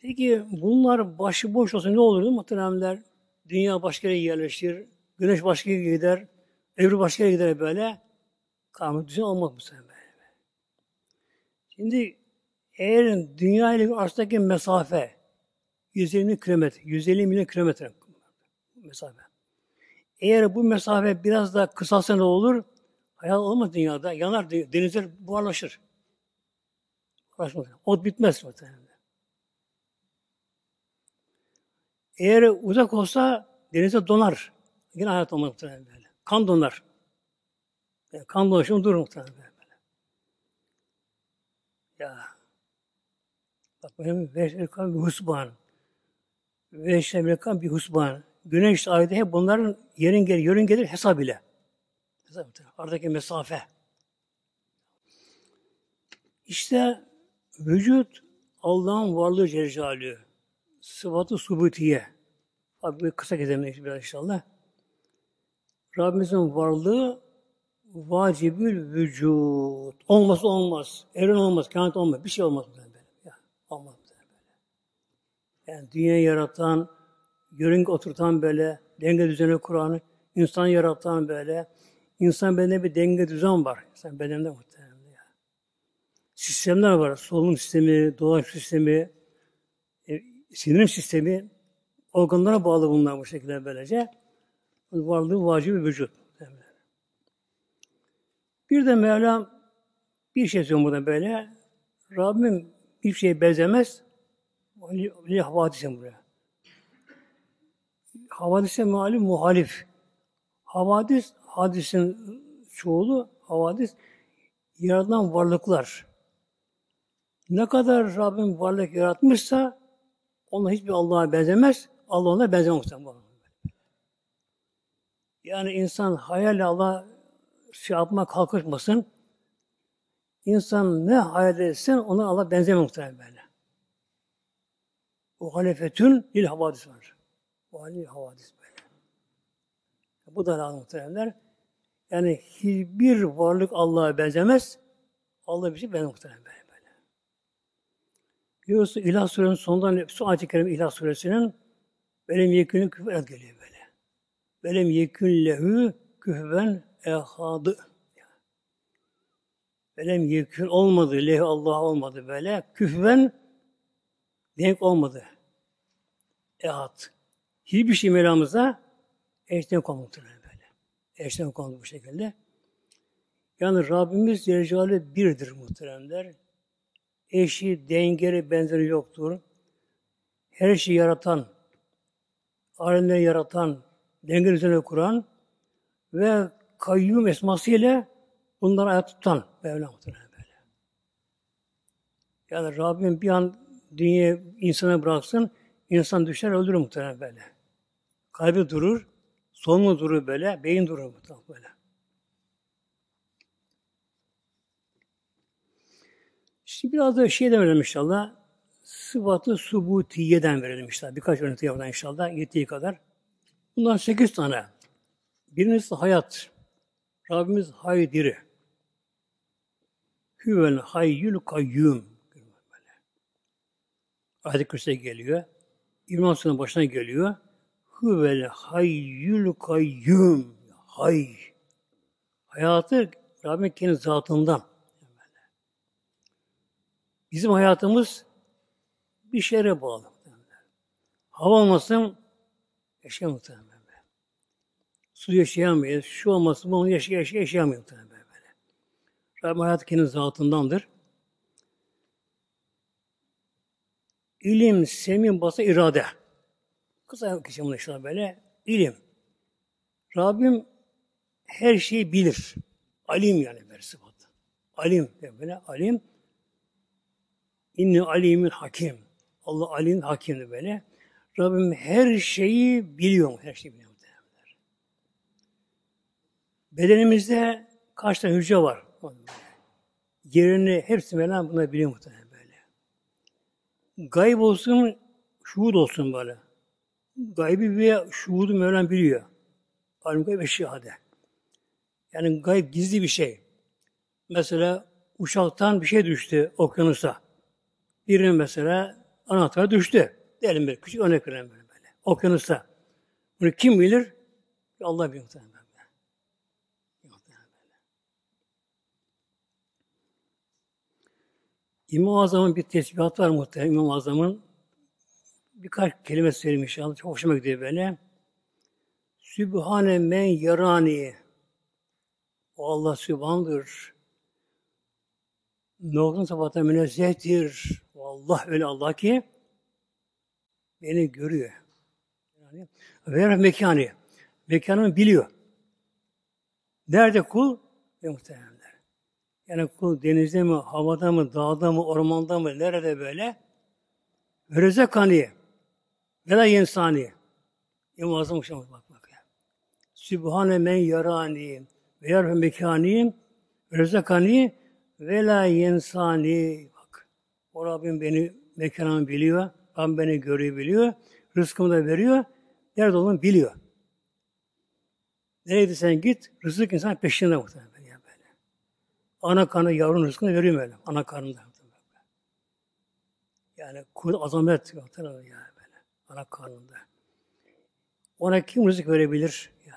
Peki bunlar başıboş olsa ne olurdu muhteremler? Dünya başka yere yerleşir, güneş başka yere gider, evri başka yere gider böyle. Kanun düzen olmak bu sefer böyle. Şimdi eğer dünya ile arasındaki mesafe 120 kilometre, 150 milyon kilometre mesafe. Eğer bu mesafe biraz daha kısalsa ne olur? Hayat olmaz dünyada. Yanar, denizler buharlaşır. Buharlaşmaz. Ot bitmez muhtemelen. Eğer uzak olsa denize donar. Yine hayat olmaz muhtemelen böyle. Kan donar. Yani kan dolaşımı durur muhtemelen böyle. Ya. Bak benim veşrekan bir husban. Veşrekan bir husban. Güneş ayda hep bunların yerin gelir, yörün gelir hesap ile. Hesap Aradaki mesafe. İşte vücut Allah'ın varlığı Celle Sıfatı subutiye. Abi kısa gezelim biraz inşallah. Rabbimizin varlığı vacibül vücut. Olmazsa olmaz. Evren olmaz, kainat olmaz. Bir şey olmaz böyle. Ya, olmaz böyle. Yani dünya yaratan, yörünge oturtan böyle, denge düzeni kuranı, insan yaratan böyle, insan bedeninde bir denge düzen var. İnsan bedeninde muhtemelen. Ya. Sistemler var. Solunum sistemi, dolaş sistemi, e, sinir sistemi, organlara bağlı bunlar bu şekilde böylece. Varlığı vacip bir vücut. Bir de Mevlam bir şey söylüyor burada böyle. Rabbim bir şeye benzemez. Bir havadise buraya. Havadise malum muhalif. Havadis, hadisin çoğulu, havadis, yaratılan varlıklar. Ne kadar Rabbim varlık yaratmışsa, ona hiçbir Allah'a benzemez, Allah ona benzemez. Yani insan hayalle Allah şey yapma kalkışmasın. İnsan ne hayal etsin ona Allah benzemez muhtemelen böyle. O halefetün lil havadis var. O halil havadis böyle. Bu da lazım muhtemelenler. Yani hiçbir varlık Allah'a benzemez. Allah bir şey benzemez muhtemelen Biliyorsun İlah Suresinin sonundan su ayet-i kerime İlah Suresinin benim yekünü küfür geliyor böyle. Benim yekün lehü kühven ehadı. Benim yekün olmadı, leh Allah olmadı böyle. Kühven denk olmadı. Ehad. Hiçbir şey Mevlamıza eşten konuldu böyle. Eşten konuldu bu şekilde. Yani Rabbimiz Celle birdir muhteremler. Eşi, dengeri, benzeri yoktur. Her şeyi yaratan, alemleri yaratan, denge üzerine kuran ve kayyum esmasıyla bunları ayakta tutan Mevla muhtemelen böyle. Yani Rabbim bir an dünya insana bıraksın, insan düşer öldürür muhtemelen böyle. Kalbi durur, sonu durur böyle, beyin durur muhtemelen böyle. Şimdi biraz da şey verelim inşallah. Sıfatı subutiyeden verelim inşallah. Birkaç örnek yapalım inşallah. Yettiği kadar. Bundan sekiz tane. Birincisi hayat. Rabbimiz hay diri. Hüvel hayyül kayyum. Ayet-i Kürse geliyor. İmam Sınıfın başına geliyor. Hüvel hayyül kayyum. Hay. Hayatı Rabbim kendi zatından. Bizim hayatımız bir şeye bağlı. Hava olmasın yaşayamayız. Su yaşayamayız. Şu olmasın, bunu yaşay yaşay yaşayamayız. Böyle. Rabbim hayatı kendi zatındandır. İlim, semin, basa, irade. Kısa kişi bunu işte böyle. İlim. Rabbim her şeyi bilir. Alim yani bir sıfat. Alim böyle alim. İnni alimin hakim. Allah alim hakimdir böyle. Rabbim her şeyi biliyor. Her şeyi biliyor. Bedenimizde kaç tane hücre var? Yerini hepsi Mevlam bunları biliyor muhtemelen böyle. Gayb olsun, şuhud olsun böyle. Gaybi ve şuhudu Mevlam biliyor. Alim gayb ve şehade. Yani gayb gizli bir şey. Mesela uçaktan bir şey düştü okyanusa. Birinin mesela anahtarı düştü. Diyelim bir küçük örnek verelim böyle. böyle. Okyanusta. Bunu kim bilir? Allah bilir muhtemelen. İmam-ı Azam'ın bir tesbihat var muhtemelen İmam-ı Azam'ın. Birkaç kelime söyleyeyim inşallah. Çok hoşuma gidiyor böyle. Sübhane men yarani. O Allah sübhandır. Noktan sıfatı münezzehtir. Allah öyle Allah ki beni görüyor. Yani. Ve mekanı. Mekanını biliyor. Nerede kul? Ve muhtemelenler. Yani kul denizde mi, havada mı, dağda mı, ormanda mı, nerede böyle? Ve rezekani. Ve la yensani. İmam Azam Uşam bak bak ya. Sübhane men yarani ve yarfe mekani ve rezekani ve la yensani. O Rabbim beni mekanımı biliyor. Rabbim beni görüyor, biliyor. Rızkımı da veriyor. Nerede olduğumu biliyor. Nereye sen git, rızık insan peşinde muhtemelen böyle. Ana karnı yavrun rızkını veriyor böyle. Ana karnında. Yani kul azamet muhtemelen ya böyle. Ana karnında. Ona kim rızık verebilir? Ya.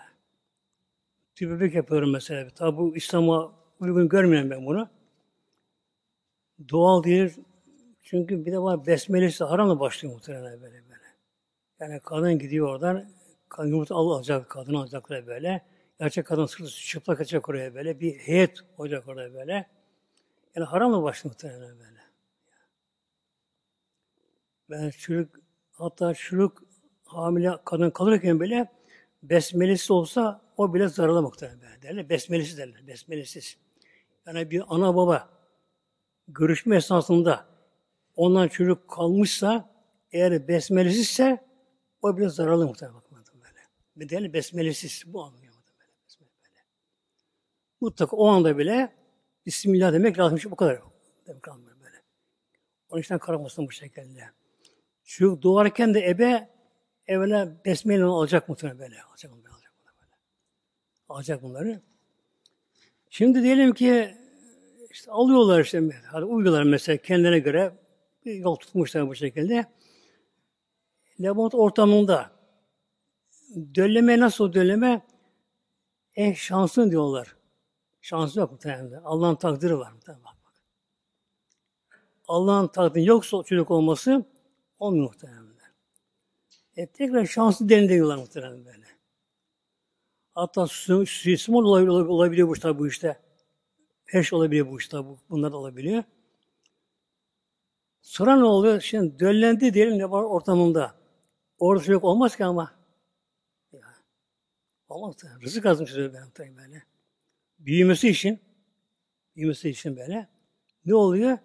Tübebek yapıyorum mesela. Tabi bu İslam'a uygun görmeyen ben bunu. Doğal değil. Çünkü bir de var besmelesi haramla başlıyor muhtemelen böyle böyle. Yani kadın gidiyor oradan yumurta alacak, kadın alacaklar böyle. Gerçek kadın sırtı çıplak açacak oraya böyle. Bir heyet olacak orada böyle. Yani haramla başlıyor muhtemelen böyle. Ben çocuk hatta çocuk hamile kadın kalırken bile besmelesi olsa o bile zararlı muhtemelen derler. Besmelesi derler. Besmelesiz. Yani bir ana baba görüşme esnasında ondan çocuk kalmışsa eğer besmelesizse o bile zararlı muhtemelen bakmadım böyle. Bir değerli besmelesiz. Bu anlıyor böyle. Böyle. Mutlaka o anda bile Bismillah demek lazım. Bu kadar. Demek lazım böyle. Onun için karamasın bu şekilde. Çocuk doğarken de ebe evvela besmele alacak muhtemelen böyle. Alacak bunları. Alacak bunları böyle. Alacak bunları. Şimdi diyelim ki işte alıyorlar işte, hadi uyuyorlar mesela kendine göre yol tutmuşlar bu şekilde. Labirent ortamında dölleme nasıl dölleme? Eh şansın diyorlar. Şansı yok muhtemelen. Allah'ın takdiri var muhtemelen. Bak. Allah'ın takdiri yoksa çocuk olması olmuyor muhtemelen. E, tekrar şanslı derin diyorlar muhtemelen böyle. Hatta suistimal olabiliyor, olabiliyor bu işte bu işte. Her şey olabiliyor bu işte. Bu, bunlar da olabiliyor. Sonra ne oluyor? Şimdi döllendi diyelim ne var ortamında. Orada yok olmaz ki ama. Ya. Olmaz da. Rızık azım sözü ben tabii böyle. Büyümesi için büyümesi için böyle. Ne oluyor?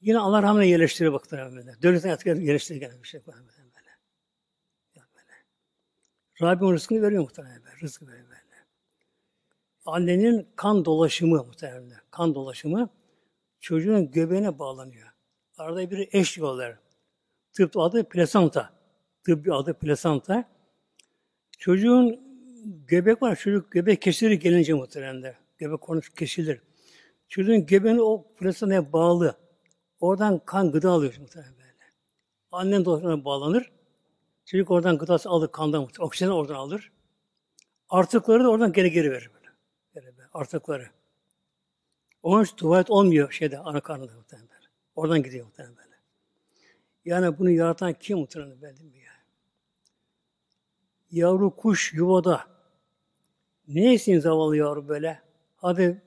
Yine Allah rahmine yerleştiriyor baktılar böyle. Devletin artık yerleştiriyor gene bir şey böyle. böyle. Ya böyle. Rabbim rızkını veriyor muhtemelen böyle. Rızkı veriyor böyle. Annenin kan dolaşımı muhtemelen. Kan dolaşımı çocuğun göbeğine bağlanıyor. Arada bir eş diyorlar. Tıp adı plasanta. Tıbbi adı plasanta. Çocuğun göbek var. Çocuk göbek kesilir gelince muhtemelen Göbek konuş kesilir. Çocuğun göbeğini o plasantaya bağlı. Oradan kan gıda alıyor muhtemelen böyle. Annen de bağlanır. Çocuk oradan gıdası alır kandan muhtemelen. Oksijen oradan alır. Artıkları da oradan geri geri verir böyle artıkları. Onun için tuvalet olmuyor şeyde ana karnında muhtemelen. Oradan gidiyor muhtemelen böyle. Yani bunu yaratan kim muhtemelen belli mi ya? Yavru kuş yuvada. Ne yesin zavallı yavru böyle? Hadi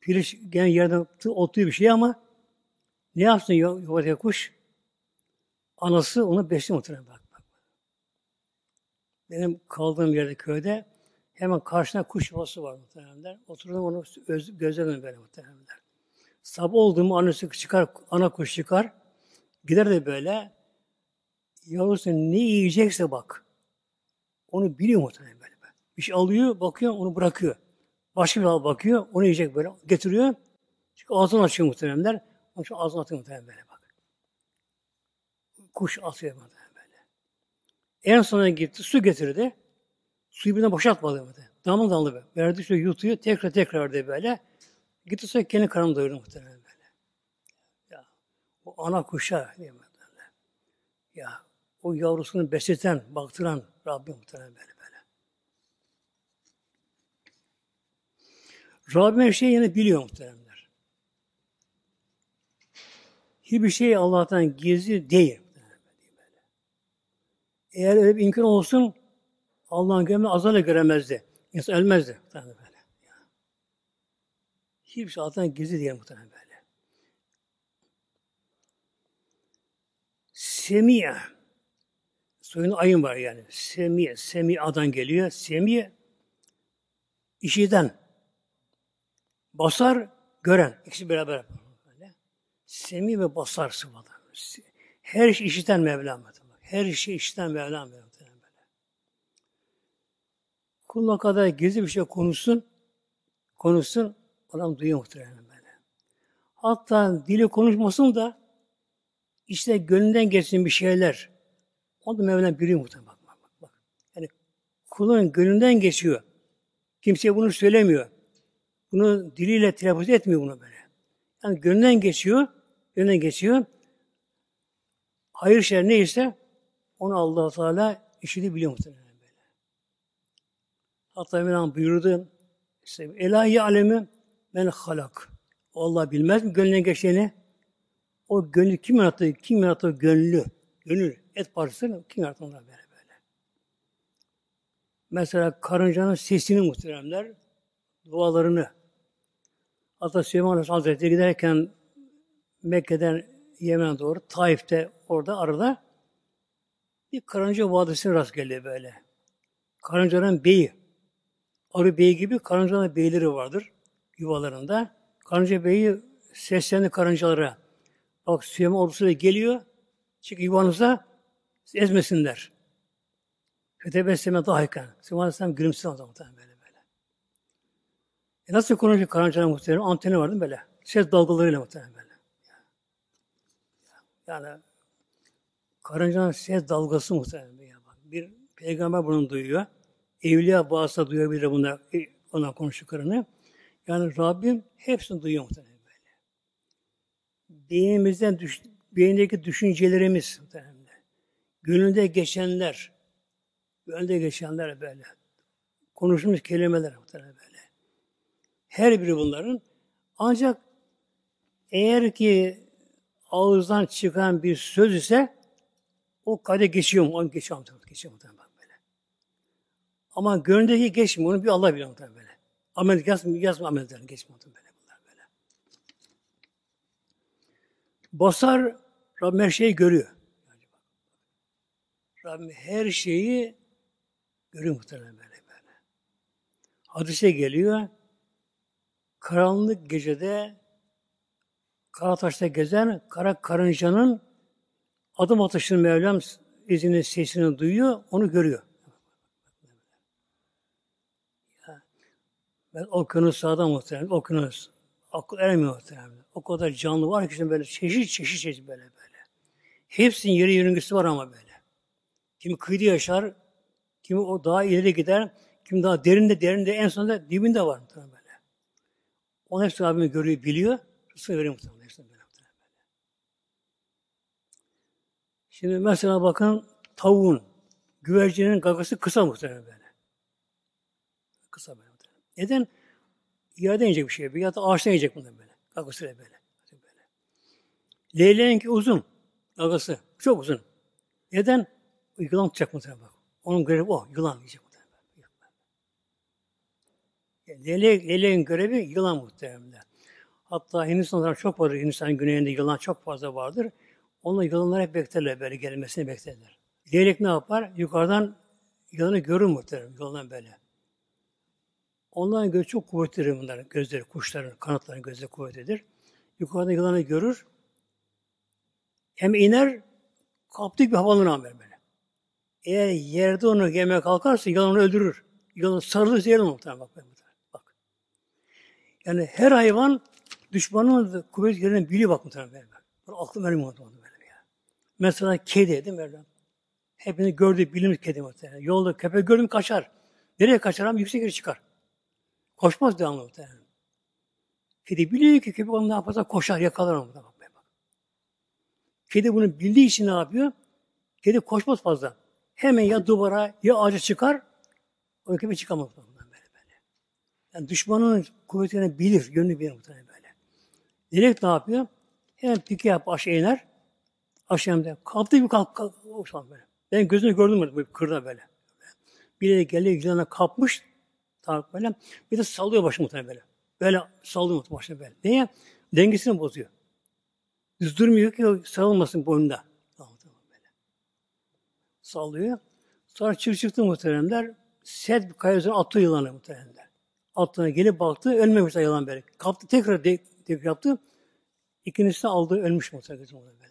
piriş gene yerden oturuyor bir şey ama ne yapsın yuvadaki kuş? Anası onu besliyor muhtemelen bak. Benim kaldığım yerde köyde hemen karşına kuş yuvası var muhtemelen. Oturdum onu gözlemledim böyle muhtemelen. Sabah oldu mu annesi çıkar, ana kuş çıkar. Gider de böyle yavrusu ne yiyecekse bak. Onu biliyor muhtemelen böyle. Bir şey alıyor, bakıyor, onu bırakıyor. Başka bir al bakıyor, onu yiyecek böyle. Getiriyor. Çünkü ağzını açıyor muhtemelenler. Onun için ağzını atıyor muhtemelen böyle bak. Kuş atıyor muhtemelen böyle. En sona gitti, su getirdi. Suyu birden boşaltmadı. Damla damla böyle. Verdi şöyle yutuyor, tekrar tekrar de böyle. Gitti sonra kendi karnını doyurdu muhtemelen böyle. Ya, o ana kuşa diye Ya, o yavrusunu besleten, baktıran Rabbim muhtemelen böyle böyle. Rabbim her şeyi yine biliyor muhteremler. Hiçbir şey Allah'tan gizli değil. Eğer öyle bir imkan olsun Allah'ın gömle azale göremezdi. İnsan ölmezdi. Böyle. Hiçbir şey Allah'tan gizli değil muhtemelen böyle. Semiye Soyunda ayın var yani. Semi, semi adan geliyor. Semi işiden. Basar, gören. İkisi beraber. Böyle. Semi ve basar sıfalar. Her işi işiten Mevlam. Her işi işiten Mevlam. Kuluna kadar gizli bir şey konuşsun, konuşsun, adam duyuyor muhtemelen böyle. Hatta dili konuşmasın da işte gönlünden geçsin bir şeyler. Onu da Mevlam biliyor muhtemelen. Bak, bak, bak. Yani kulun gönlünden geçiyor. Kimseye bunu söylemiyor. Bunu diliyle telaffuz etmiyor bunu böyle. Yani gönlünden geçiyor, gönlünden geçiyor. Hayır şer neyse onu allah Teala işini biliyor muhtemelen böyle. Hatta Mevlam buyurdu işte, Elahi alemi men halak. Allah bilmez mi gönlüne geçeni? O gönlü kim yarattı? Kim yarattı gönlü? Gönül, et parçası kim yarattı onlar böyle böyle. Mesela karıncanın sesini muhteremler, dualarını. Hatta Süleyman Aleyhisselam Hazretleri giderken Mekke'den Yemen'e doğru, Taif'te orada arada bir karınca vadisine rast geldi böyle. Karıncanın beyi. Arı beyi gibi karıncanın beyleri vardır yuvalarında. Karınca beyi seslendi karıncalara. Bak Süleyman ordusu da geliyor. Çık yuvanıza ezmesinler. Fetebesseme dahayken. Süleyman Aleyhisselam gülümsedi muhtemelen böyle böyle. E nasıl konuşuyor karıncanın muhtemelen? Anteni vardı böyle. Ses dalgalarıyla muhtemelen böyle. Yani karıncanın ses dalgası muhtemelen. Bir peygamber bunu duyuyor. Evliya bazısı duyabilir bunlar, e, ona konuştuklarını. Yani Rabbim hepsini duyuyor muhtemelen böyle. Beynimizden, düş, beyindeki düşüncelerimiz muhtemelen. Gönlünde geçenler, gönlünde geçenler böyle. Konuşmuş kelimeler muhtemelen böyle. Her biri bunların ancak eğer ki ağızdan çıkan bir söz ise o kayda geçiyor mu? Onu geçiyor mu? Geçiyor mu? Ama gönlündeki geçmiyor. Onu bir Allah biliyor muhtemelen böyle. Amel yazmıyor, yazmıyor amellerini geçmiyor muhtemelen böyle. Bunlar böyle. Basar Rabbim her şeyi görüyor. Rabbim her şeyi görüyor muhtemelen böyle böyle. Hadise geliyor. Karanlık gecede Karataş'ta gezen kara karıncanın adım atışını Mevlam izini, sesini duyuyor, onu görüyor. Ben okyanus sağda muhtemelen, okyanus. Akıl eremiyor muhtemelen. O kadar canlı var ki böyle çeşit çeşit çeşit böyle böyle. Hepsinin yeri yörüngüsü var ama böyle. Kimi kıyıda yaşar, kimi o daha ileri gider, kimi daha derinde derinde en sonunda dibinde var muhtemelen böyle. Onu hepsi Rabbim görüyor, biliyor. Rızkı veriyor muhtemelen. Hepsini böyle muhtemelen böyle. Şimdi mesela bakın tavuğun, güvercinin gagası kısa muhtemelen böyle. Kısa böyle. Neden? Yerden yiyecek bir şey. Bir ya da ağaçtan yiyecek bunu böyle. Gagasıyla böyle. böyle. Leyleğinki uzun. Gagası. Çok uzun. Neden? Yılan tutacak muhtemelen bak. Onun görevi o. Yılan yiyecek muhtemelen. Yani leyleğin görevi yılan muhtemelen. Hatta Hindistan'da çok vardır. Hindistan'ın güneyinde yılan çok fazla vardır. Onlar yılanlar hep beklerler böyle gelmesini beklerler. Leylek ne yapar? Yukarıdan yılanı görür muhtemelen. Yılandan böyle. Onların gözü çok kuvvetlidir bunların gözleri, kuşların, kanatların gözleri kuvvetlidir. Yukarıda yılanı görür. Hem iner, kaptık bir havalanır böyle. Eğer yerde onu yemeye kalkarsa yılan onu öldürür. Yılan sarılırsa yer muhtemelen bak. bak. Yani her hayvan düşmanın kuvvet yerini biliyor bak muhtemelen böyle. Böyle aklım vermiyor muhtemelen böyle ya. Mesela kedi değil mi? Hepiniz gördüğü bilinmiş kedi muhtemelen. Yolda köpek gördüm kaçar. Nereye kaçar ama yüksek yere çıkar. Koşmaz devamlı muhtemelen. Kedi biliyor ki köpek ne yaparsa koşar, yakalar onu. Bak, bak. Kedi bunu bildiği için ne yapıyor? Kedi koşmaz fazla. Hemen ya duvara ya ağaca çıkar, o köpek çıkamaz. Böyle böyle. Yani düşmanın kuvvetini bilir, yönünü bilir muhtemelen böyle. Direkt ne yapıyor? Hemen pike yap aşağı iner. Aşağı iner. Kalktı bir kalk, kalk, kalk böyle. Ben gözünü gördüm mü? Kırda böyle. De geliyor yılana kapmış, Tamam böyle. Bir de sallıyor başını muhtemelen böyle. Böyle sallıyor başını böyle. Niye? Dengesini bozuyor. Düz durmuyor ki sarılmasın boynunda. Böyle. Sallıyor. Sonra çık çıktı muhteremler. Set bir kaya üzerine attı yılanı muhteremler. Attığına gelip baktı. Ölmemiş de yılan böyle. Kaptı tekrar de, tekrar yaptı. İkincisini aldı. Ölmüş muhteremler. Böyle böyle.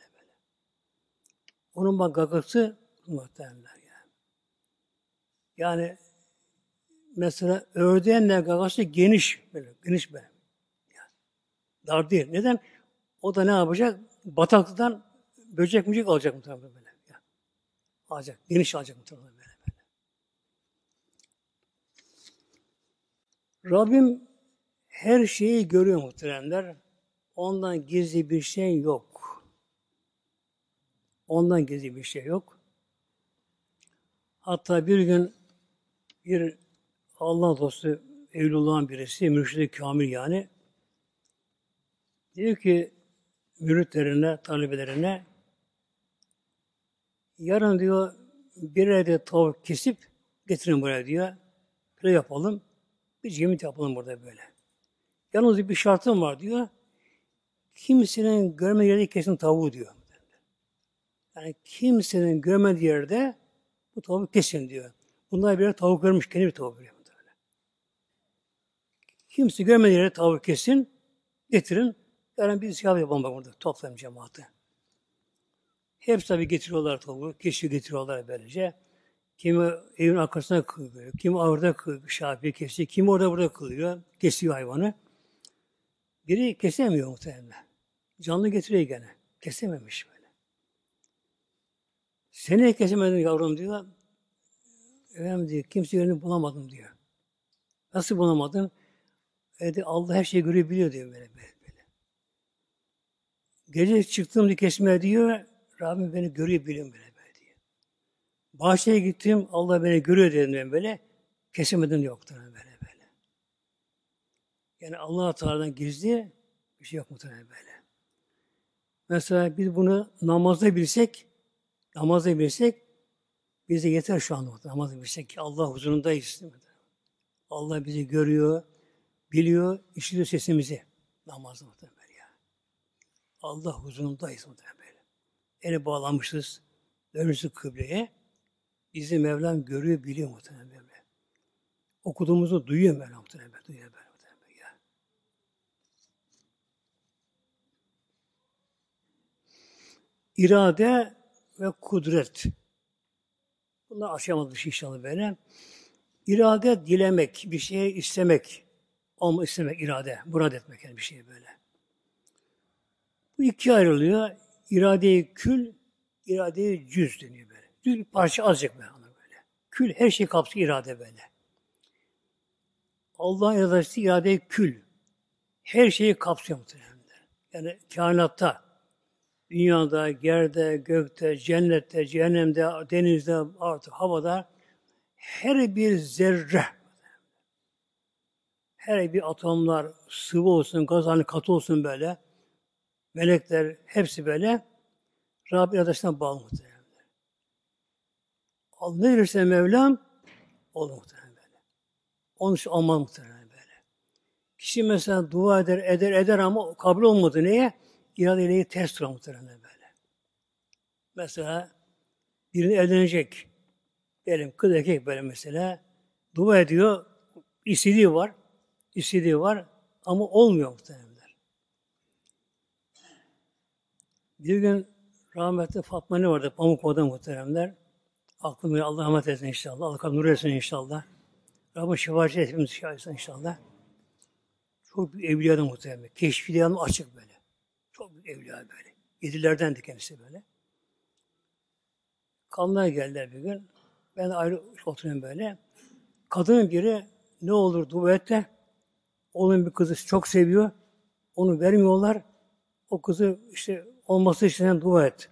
Onun bak gagası muhteremler yani. Yani mesela ördeğin de gagası geniş. Böyle, geniş böyle. Dar değil. Neden? O da ne yapacak? Bataklıktan böcek mücek alacak muhtemelen böyle. Yani, alacak. Geniş alacak muhtemelen böyle. böyle. Rabbim her şeyi görüyor muhteremler. Ondan gizli bir şey yok. Ondan gizli bir şey yok. Hatta bir gün bir Allah dostu Evlullah'ın birisi, mürşid kamil yani, diyor ki müritlerine, talebelerine yarın diyor bir de tavuk kesip getirin buraya diyor. Böyle yapalım. Bir cemit yapalım burada böyle. Yalnız bir şartım var diyor. Kimsenin görmediği yerde kesin tavuğu diyor. Yani kimsenin görmediği yerde bu tavuğu kesin diyor. Bunlar bir tavuk görmüş, kendi bir tavuk görüyor. Kimse görmediği yere tavuk kesin, getirin. Yani bir siyah yapalım bak burada, toplayalım cemaati. Hepsi tabi getiriyorlar tavuğu, kişi getiriyorlar böylece. Kimi evin arkasına kılıyor, kimi orada kılıyor, şafi kesiyor, kimi orada burada kılıyor, kesiyor hayvanı. Biri kesemiyor muhtemelen. Canlı getiriyor gene. Kesememiş böyle. Seni kesemedin yavrum diyor. Efendim diyor, kimse yerini bulamadım diyor. Nasıl bulamadın? Evet, Allah her şeyi görebiliyor diyor böyle, böyle, böyle. Gece çıktım kesmeye diyor, Rabbim beni görüyor biliyor böyle, böyle diyor. Bahçeye gittim, Allah beni görüyor dedim ben böyle. Kesemedim yoktur böyle böyle. Yani Allah Teala'dan gizli bir şey yok muhtemelen böyle. Mesela biz bunu namazda bilsek, namazda bilsek bize yeter şu anda namazda bilsek ki Allah huzurundayız. Allah bizi görüyor, biliyor, işitiyor sesimizi. Namazda muhtemelen ya. Allah huzurundayız muhtemelen böyle. Eli bağlamışız, dönmüşüz kıbleye. Bizi Mevlam görüyor, biliyor muhtemelen böyle. Okuduğumuzu duyuyor Mevlam muhtemelen, duyuyor böyle muhtemelen ya. İrade ve kudret. Bunlar aşamadık inşallah böyle. İrade dilemek, bir şey istemek. Olma istemek, irade, murad etmek yani bir şey böyle. Bu iki ayrılıyor. İradeyi kül, iradeyi cüz deniyor böyle. Cüz parça azıcık böyle. böyle. Kül her şeyi kapsıyor irade böyle. Allah'ın iradesi irade kül. Her şeyi kapsıyor muhtemelen. Yani kainatta, dünyada, yerde, gökte, cennette, cehennemde, denizde, artık havada her bir zerre her bir atomlar sıvı olsun, gaz haline katı olsun böyle. Melekler hepsi böyle. Rabbi iradesinden bağlı muhtemelen. Ne verirse Mevlam olur muhtemelen böyle. Onun için olmaz muhtemelen böyle. Kişi mesela dua eder, eder, eder ama kabul olmadı. Neye? İradeyle ters duran muhtemelen böyle. Mesela birini evlenecek. Diyelim kız erkek böyle mesela. Dua ediyor. istediği var istediği var ama olmuyor muhtemelenler. Bir gün rahmetli Fatma ne vardı? Pamukova'da muhteremler. Aklımı Allah rahmet etsin inşallah. Allah nur etsin inşallah. Rabbim şifacı hepimiz şahitsin inşallah. Çok büyük evliyadan muhtemelen. Keşfi açık böyle. Çok büyük evliya böyle. Yedilerdendi kendisi böyle. Kanlar geldiler bir gün. Ben ayrı oturuyorum böyle. Kadının biri ne olur dua Oğlum bir kızı çok seviyor. Onu vermiyorlar. O kızı işte olması için dua et.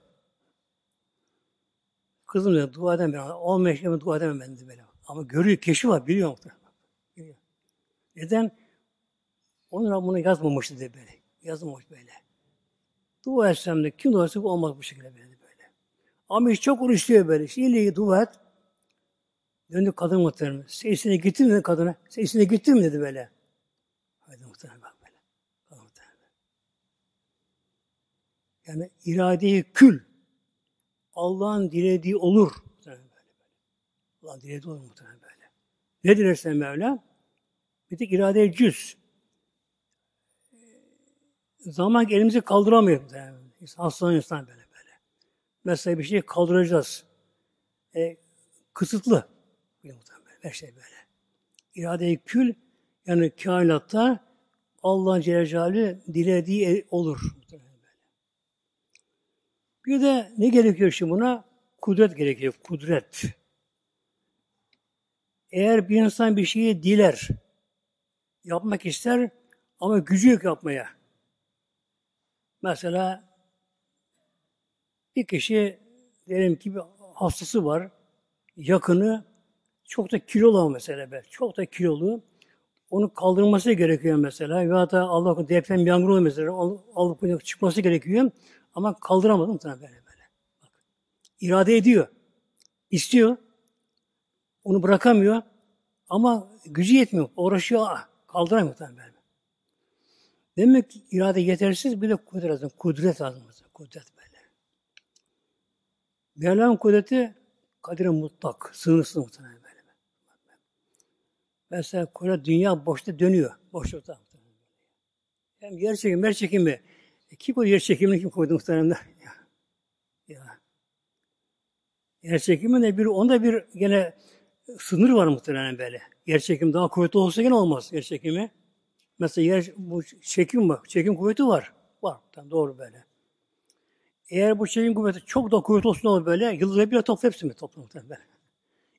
Kızım da dua edemem. Olmayacak dua edemem ben de böyle. Ama görüyor, keşi var, biliyor muhtemelen. Biliyor. Neden? Onun bunu yazmamıştı de böyle. Yazmamış böyle. Dua etsem de kim dua bu olmaz bu şekilde böyle. böyle. Ama hiç çok uğraşıyor böyle. İlle dua et. Döndü kadın muhtemelen. Sesine gittin mi kadına? Sesine gittin mi dedi böyle. Hadi muhtemelen bak böyle. Muhtemelen. Yani iradeyi kül. Allah'ın dilediği olur. Muhtemelen Allah dilediği olur muhtemelen böyle. Ne dilersen Mevla? Bir tek irade cüz. Zaman elimizi kaldıramıyor. Hastalan insan böyle böyle. Mesela bir şey kaldıracağız. E, kısıtlı. Her şey böyle. İrade-i kül yani kainatta Allah Celle dilediği olur. Bir de ne gerekiyor şimdi buna? Kudret gerekiyor. Kudret. Eğer bir insan bir şeyi diler, yapmak ister ama gücü yok yapmaya. Mesela bir kişi diyelim ki bir hastası var, yakını çok da kilolu mesela be, çok da kilolu. Onu kaldırması gerekiyor mesela. Veya da Allah deprem yangın mesela. Alıp çıkması gerekiyor. Ama kaldıramadım sana böyle böyle. Bak. İrade ediyor. istiyor. Onu bırakamıyor. Ama gücü yetmiyor. Uğraşıyor. Ah, kaldıramıyor tabii böyle. Demek ki irade yetersiz bir de kudret lazım. Kudret lazım. Kudret böyle. Mevla'nın kudreti kadire mutlak. Sınırsız muhtemelen böyle. Mesela kudret dünya boşta dönüyor. Boşlukta. Hem yer çekimi, yer çekimi. Kim koydu yer çekimini kim koydu muhtemelen? Ya. ya. Yer çekimi de bir, onda bir gene sınır var muhtemelen böyle. Yer çekimi daha kuvvetli olsa gene olmaz yer çekimi. Mesela yer, bu çekim var. Çekim kuvveti var. Var. Tamam, doğru böyle. Eğer bu çekim kuvveti çok da kuvvetli olsun olur böyle, yıldızları bir topla hepsini topla muhtemelen.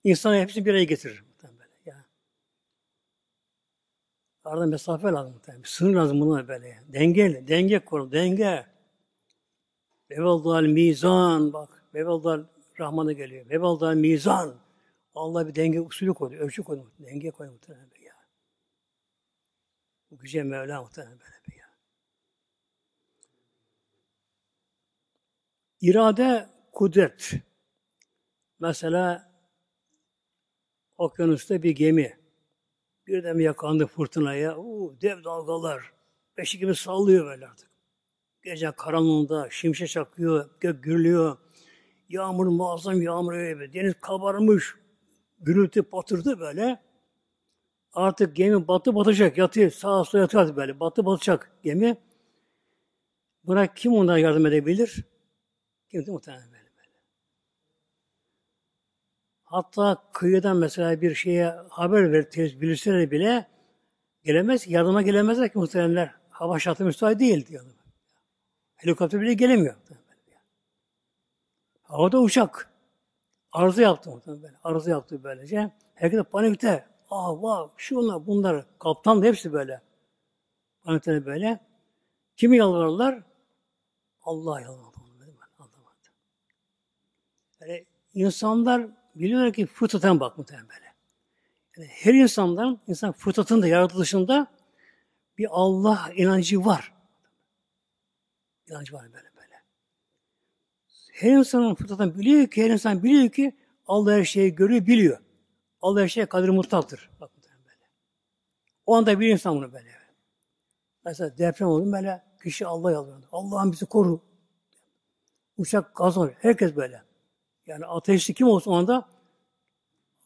İnsanı hepsini bir araya getirir muhtemelen böyle. Ya. Arada mesafe lazım muhtemelen. Sınır lazım buna böyle. Denge, denge kurul, denge. Vevaldal mizan, bak. Vevaldal Rahman'a geliyor. Vevaldal mizan. Allah bir denge usulü koydu, ölçü koydu. Denge koydu muhtemelen. Bu güce Mevla muhtemelen böyle ya. İrade, kudret. Mesela okyanusta bir gemi. Birden yakandı fırtınaya. Uu, dev dalgalar. Beşi gibi sallıyor böyle artık. Gece karanlığında şimşek çakıyor, gök gürlüyor. Yağmur muazzam yağmur öyle. Deniz kabarmış. Gürültü patırdı böyle. Artık gemi batı batacak. Yatıyor. Sağa sola yatıyor böyle. Batı batacak gemi. Buna kim ondan yardım edebilir? Kimse muhtemelen. Hatta kıyıdan mesela bir şeye haber verir, bilirseler bile gelemez, yardıma gelemezler ki muhtemelenler. Hava şartı müsait değil diyor. Helikopter bile gelemiyor. Havada uçak. Arıza yaptı muhtemelen. Arıza yaptı böylece. Herkes panikte. Ah vah şunlar bunlar kaptan da hepsi böyle. Anlatana böyle. Kimi yalvarırlar? Allah yalvarır. Yani insanlar biliyorlar ki fıtraten bak muhtemelen böyle. Yani her insandan, insan fıtratında, yaratılışında bir Allah inancı var. İnancı var böyle böyle. Her insanın fıtratından biliyor ki, her insan biliyor ki Allah her şeyi görüyor, biliyor. Allah her şeye kadir mutlaktır. Bak böyle. O anda bir insan bunu böyle. Mesela deprem oldu böyle kişi Allah yalvarıyor. Allah'ım bizi koru. Uçak gaz. Herkes böyle. Yani ateşli kim olsa o anda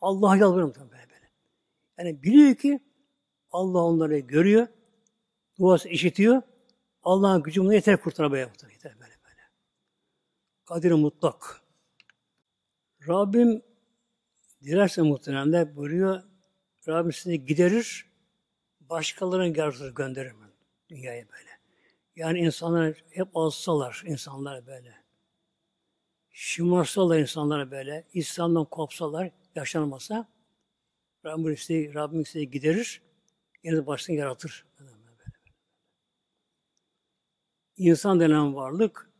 Allah'a yalvarıyor böyle böyle. Yani biliyor ki Allah onları görüyor. Duası işitiyor. Allah'ın gücü bunu yeter kurtarmaya yeter böyle böyle. Kadir mutlak. Rabbim Dilerse muhtemelen de buyuruyor, Rabbim sizi giderir, başkalarına yaratır gönderir dünyaya böyle. Yani insanlar hep alsalar, insanlar böyle. Şımarsalar insanlar böyle, İslam'dan kopsalar, yaşanmasa, Rabbim sizi, Rabbim sizi giderir, yine başını yaratır. İnsan denen varlık,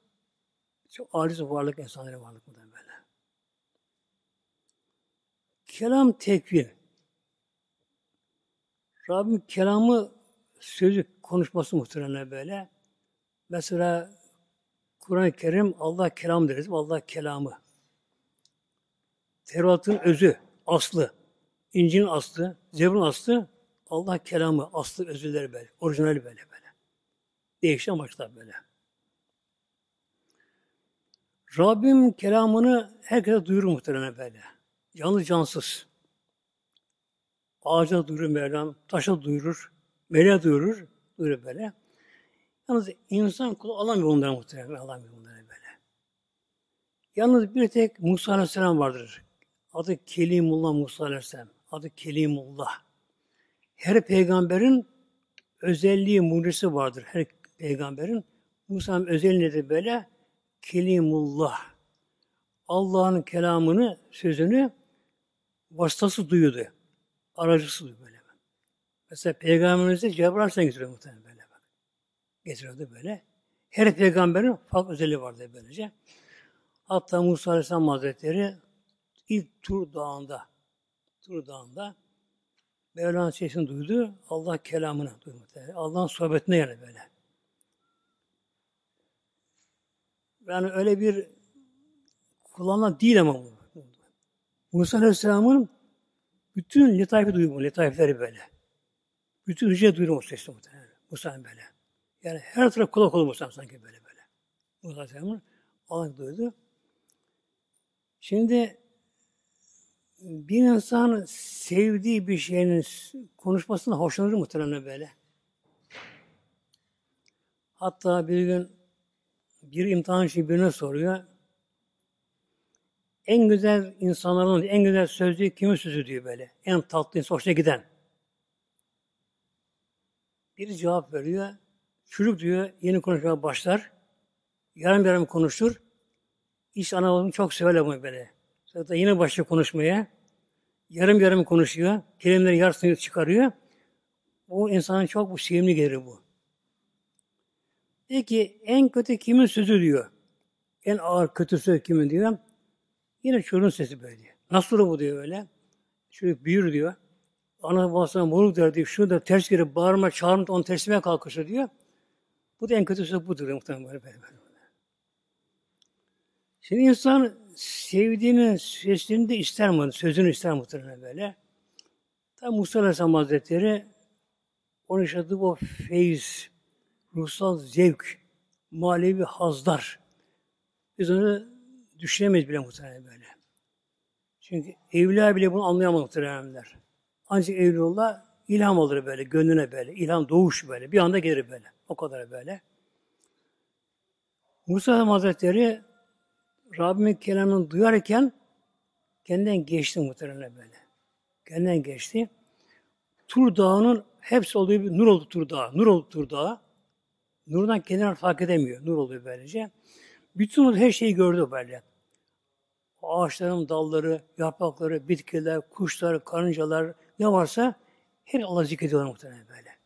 çok aciz varlık, insanların varlık bu böyle. Kelam tekvin. Rabbim kelamı sözü konuşması muhtemelen böyle. Mesela Kur'an-ı Kerim Allah kelam deriz. Allah kelamı. Tevrat'ın özü, aslı. İncil'in aslı, Zebur'un aslı Allah kelamı, aslı özüleri böyle. Orijinali böyle böyle. Değişen amaçlar böyle. Rabbim kelamını herkese duyurur muhtemelen böyle. Canlı cansız. Ağaca duyurur Mevlam, taşa duyurur, meleğe duyurur, duyurur böyle. Yalnız insan kulu alamıyor bunları muhtemelen, alamıyor bunları böyle. Yalnız bir tek Musa Aleyhisselam vardır. Adı Kelimullah Musa Aleyhisselam. Adı Kelimullah. Her peygamberin özelliği, mucizesi vardır. Her peygamberin. Musa'nın özelliği nedir böyle? Kelimullah. Allah'ın kelamını, sözünü vasıtası duyuyordu. Aracısı duyuyordu böyle. Mesela Peygamberimiz de Cebrail Aleyhisselam getiriyor muhtemelen. Getiriyordu böyle. Her peygamberin farklı özelliği vardı böylece. Hatta Musa Aleyhisselam Hazretleri ilk Tur Dağı'nda Tur Dağı'nda Mevla'nın sesini duydu. Allah kelamını duydu. Allah'ın sohbetine yani böyle. Yani öyle bir kullanılan değil ama bu. Musa Aleyhisselam'ın bütün letaifi duyuyor bu, letaifleri böyle. Bütün hücre duyuyor o sesi muhtemelen. Musa'nın böyle. Yani her taraf kulak olur Musa sanki böyle böyle. Musa Aleyhisselam'ın Allah duydu. Şimdi bir insan sevdiği bir şeyin konuşmasına hoşlanır muhtemelen böyle. Hatta bir gün bir imtihan için birine soruyor. En güzel insanların en güzel sözlüğü kimin sözü diyor böyle. En tatlı, hoşuna giden. Bir cevap veriyor. Çocuk diyor yeni konuşmaya başlar. Yarım yarım konuşur. İş anamını çok severler bunu böyle. Sonra yine başlıyor konuşmaya. Yarım yarım konuşuyor. Kelimeleri yarısını çıkarıyor. Bu insanın çok bu sevimli gelir bu. Peki en kötü kimin sözü diyor. En ağır kötüsü kimin diyor. Yine çocuğun sesi böyle diyor. Nasıl olur bu diyor öyle. Çocuk büyür diyor. Ana babasına moruk der diyor. Şunu da ters girip bağırma, çağırma, onu tersime kalkışır diyor. Bu da en kötüsü budur muhtemelen böyle böyle. Şimdi insan sevdiğinin sesini de ister mi? Sözünü ister muhtemelen böyle. Tabi Musa Aleyhisselam Hazretleri onun yaşadığı o feyiz, ruhsal zevk, manevi hazlar. Biz onu düşünemeyiz bile muhtemelen böyle. Çünkü evliya bile bunu anlayamaz muhtemelenler. Ancak evliyullah ilham olur böyle, gönlüne böyle. ilham doğuş böyle. Bir anda gelir böyle. O kadar böyle. Musa Hazretleri Rabbimin kelamını duyarken kendinden geçti muhtemelen böyle. Kendinden geçti. Tur Dağı'nın hepsi olduğu bir nur oldu Tur Dağı. Nur oldu Tur Dağı. Nurdan kendini fark edemiyor. Nur oluyor böylece. Bütün her şeyi gördü böyle. Ağaçların dalları, yaprakları, bitkiler, kuşlar, karıncalar ne varsa her Allah zikrediyorlar muhtemelen böyle.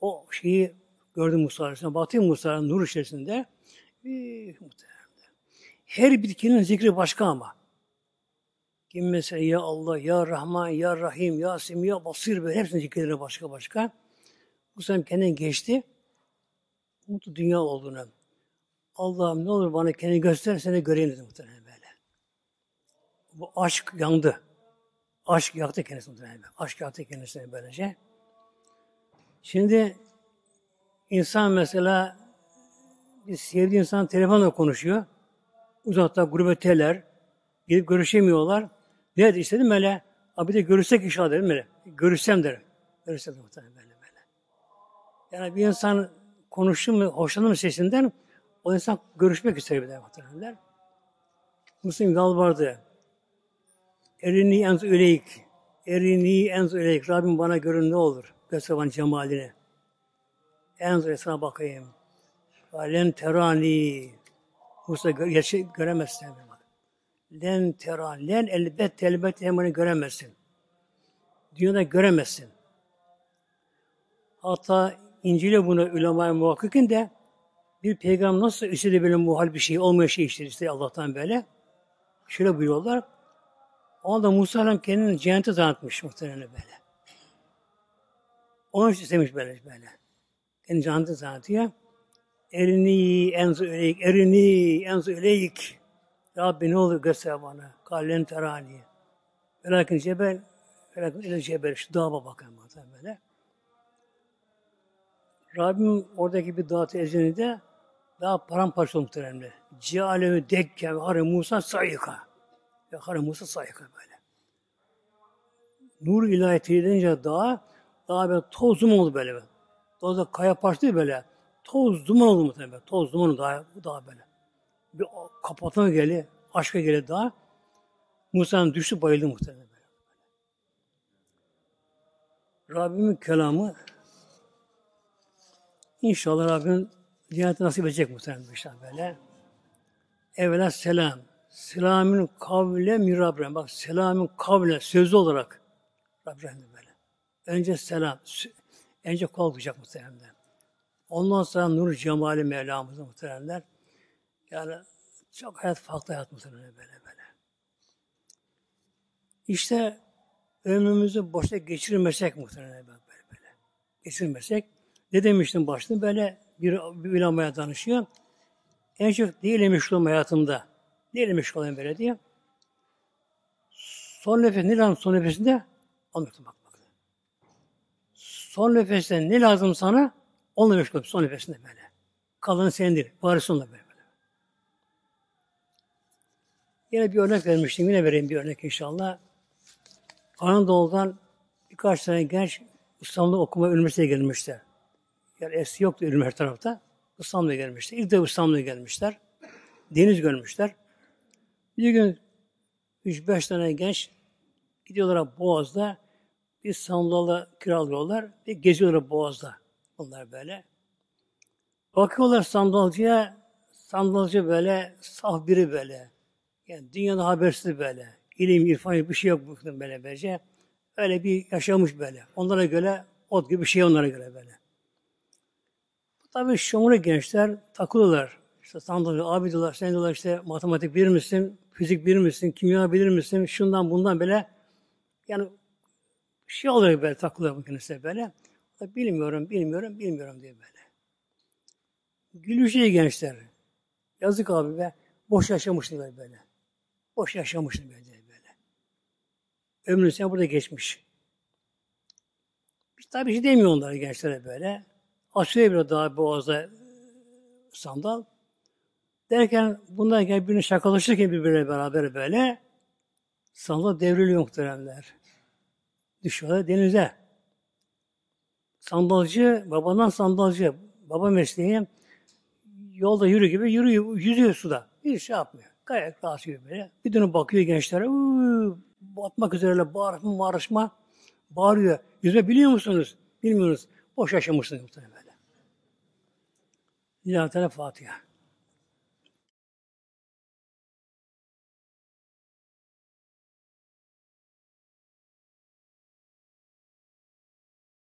O şeyi gördü Musa Aleyhisselam. Baktı Musa nur içerisinde. Ee, muhtemelen. Her bitkinin zikri başka ama. Kim mesela ya Allah, ya Rahman, ya Rahim, ya Sim, ya Basir böyle hepsinin zikirleri başka başka. Bu sefer kendinden geçti. Mutlu dünya olduğunu. Allah'ım ne olur bana kendini göster, seni göreyim dedi muhtemelen böyle. Bu aşk yandı. Aşk yaktı kendisini böyle. Aşk yaktı kendisini böylece. Şimdi insan mesela bir sevdiği insan telefonla konuşuyor uzakta gurbetteler, gidip görüşemiyorlar. Ne dedi istedim böyle, abi de görüşsek inşallah dedim böyle. Görüşsem der. Görüşsem muhtemelen böyle böyle. Yani bir insan konuştu mu, hoşlanır mı sesinden, o insan görüşmek ister bir de muhtemelen. Müslim yalvardı. Erini enz öleyik. Erini enz öleyik. Rabbim bana görün ne olur. Göster bana cemalini. Enz sana bakayım. Len terani. Musa gerçek göremezsin. Len teran, len elbet elbet hemen göremezsin. Dünyada göremezsin. Hatta İncil'e bunu ulemaya muhakkikin de bir peygamber nasıl işledi böyle muhal bir şey, olmayan şey işler işte Allah'tan böyle. Şöyle buyuruyorlar. O anda Musa Aleyhisselam kendini cennete zannetmiş muhtemelen böyle. Onun için istemiş böyle böyle. Kendi cennete zannediyor. Erini enzu ileyk, erini enzu ileyk. Rabbi ne olur göster bana. Kallen terani. Velakin cebel, velakin ile cebel. Şu dağa bakın böyle. Rabbim oradaki bir dağ tezini daha paramparça muhteremler. Cealevi dekke ve Musa sayıka. Yakar Musa sayıkı böyle. Nur ilahi teyidince daha daha böyle toz duman oldu böyle. Tozda kaya parçası böyle. Toz duman oldu muhtemelen. Toz duman daha, daha böyle. Bir kapatma geldi. Aşka geldi daha. Musa'nın düştü bayıldı muhtemelen. Böyle. Rabbimin kelamı İnşallah Rabbim cenneti nasip edecek muhtemelen inşallah böyle. Evvela selam. Selamın kavle mirabren. Bak selamın kavle sözlü olarak Rabbim böyle. Önce selam. Önce kol okuyacak muhtemelen. Ondan sonra nur cemali Mevlamız'a muhteremler. Yani çok hayat farklı hayat muhtemelen böyle böyle. İşte ömrümüzü boşta geçirmesek muhtemelen böyle böyle. Geçirmesek ne demiştim başta? Böyle bir, bir ulamaya danışıyor. En çok değil meşgul hayatımda. Değil meşgul olayım böyle diye. Son nefes ne lazım son nefesinde? Onu bak bak. Son nefeste ne lazım sana? Onunla meşgul son nefesinde böyle. Kalanı senindir. Varisi onunla böyle. böyle. Yine bir örnek vermiştim. Yine vereyim bir örnek inşallah. Anadolu'dan birkaç tane genç İstanbul'da okuma üniversiteye gelmişler. Yani eski yoktu ölüm her tarafta. İstanbul'a gelmişler. İlk de İstanbul'a gelmişler. Deniz görmüşler. Bir gün 3-5 tane genç gidiyorlar Boğaz'da bir sandalı kiralıyorlar ve geziyorlar Boğaz'da. Bunlar böyle. Bakıyorlar sandalcıya, sandalcı böyle saf biri böyle. Yani dünyada habersiz böyle. İlim, irfan bir şey yok bu böyle böylece. Öyle bir yaşamış böyle. Onlara göre ot gibi bir şey onlara göre böyle. Tabii şomuru gençler takılıyorlar. İşte sandalye, abi diyorlar, sen diyorlar işte matematik bilir misin, fizik bilir misin, kimya bilir misin, şundan bundan böyle yani şey oluyor böyle takılıyor bu kendisi böyle. Bilmiyorum, bilmiyorum, bilmiyorum diye böyle. Gülüşüyor gençler. Yazık abi be. Boş yaşamışlar böyle. Boş yaşamışlar böyle. böyle. Ömrü sen burada geçmiş. Biz tabii şey demiyor onlara gençlere böyle. Açıyor bir daha boğazda sandal. Derken bunlar gel birini şakalaşırken birbirine beraber böyle sandal devriliyor muhteremler. Düşüyorlar denize. Sandalcı, babadan sandalcı, baba mesleği yolda yürü gibi yürüyor, yüzüyor suda. Bir şey yapmıyor. Gayet rahat yürüyor böyle. Bir dönüp bakıyor gençlere. Uuu, batmak üzere bağırma, bağırışma. Bağırıyor. Yüzme biliyor musunuz? Bilmiyoruz. Boş yaşamışsınız muhtemelen böyle. Lillahi Teala Fatiha.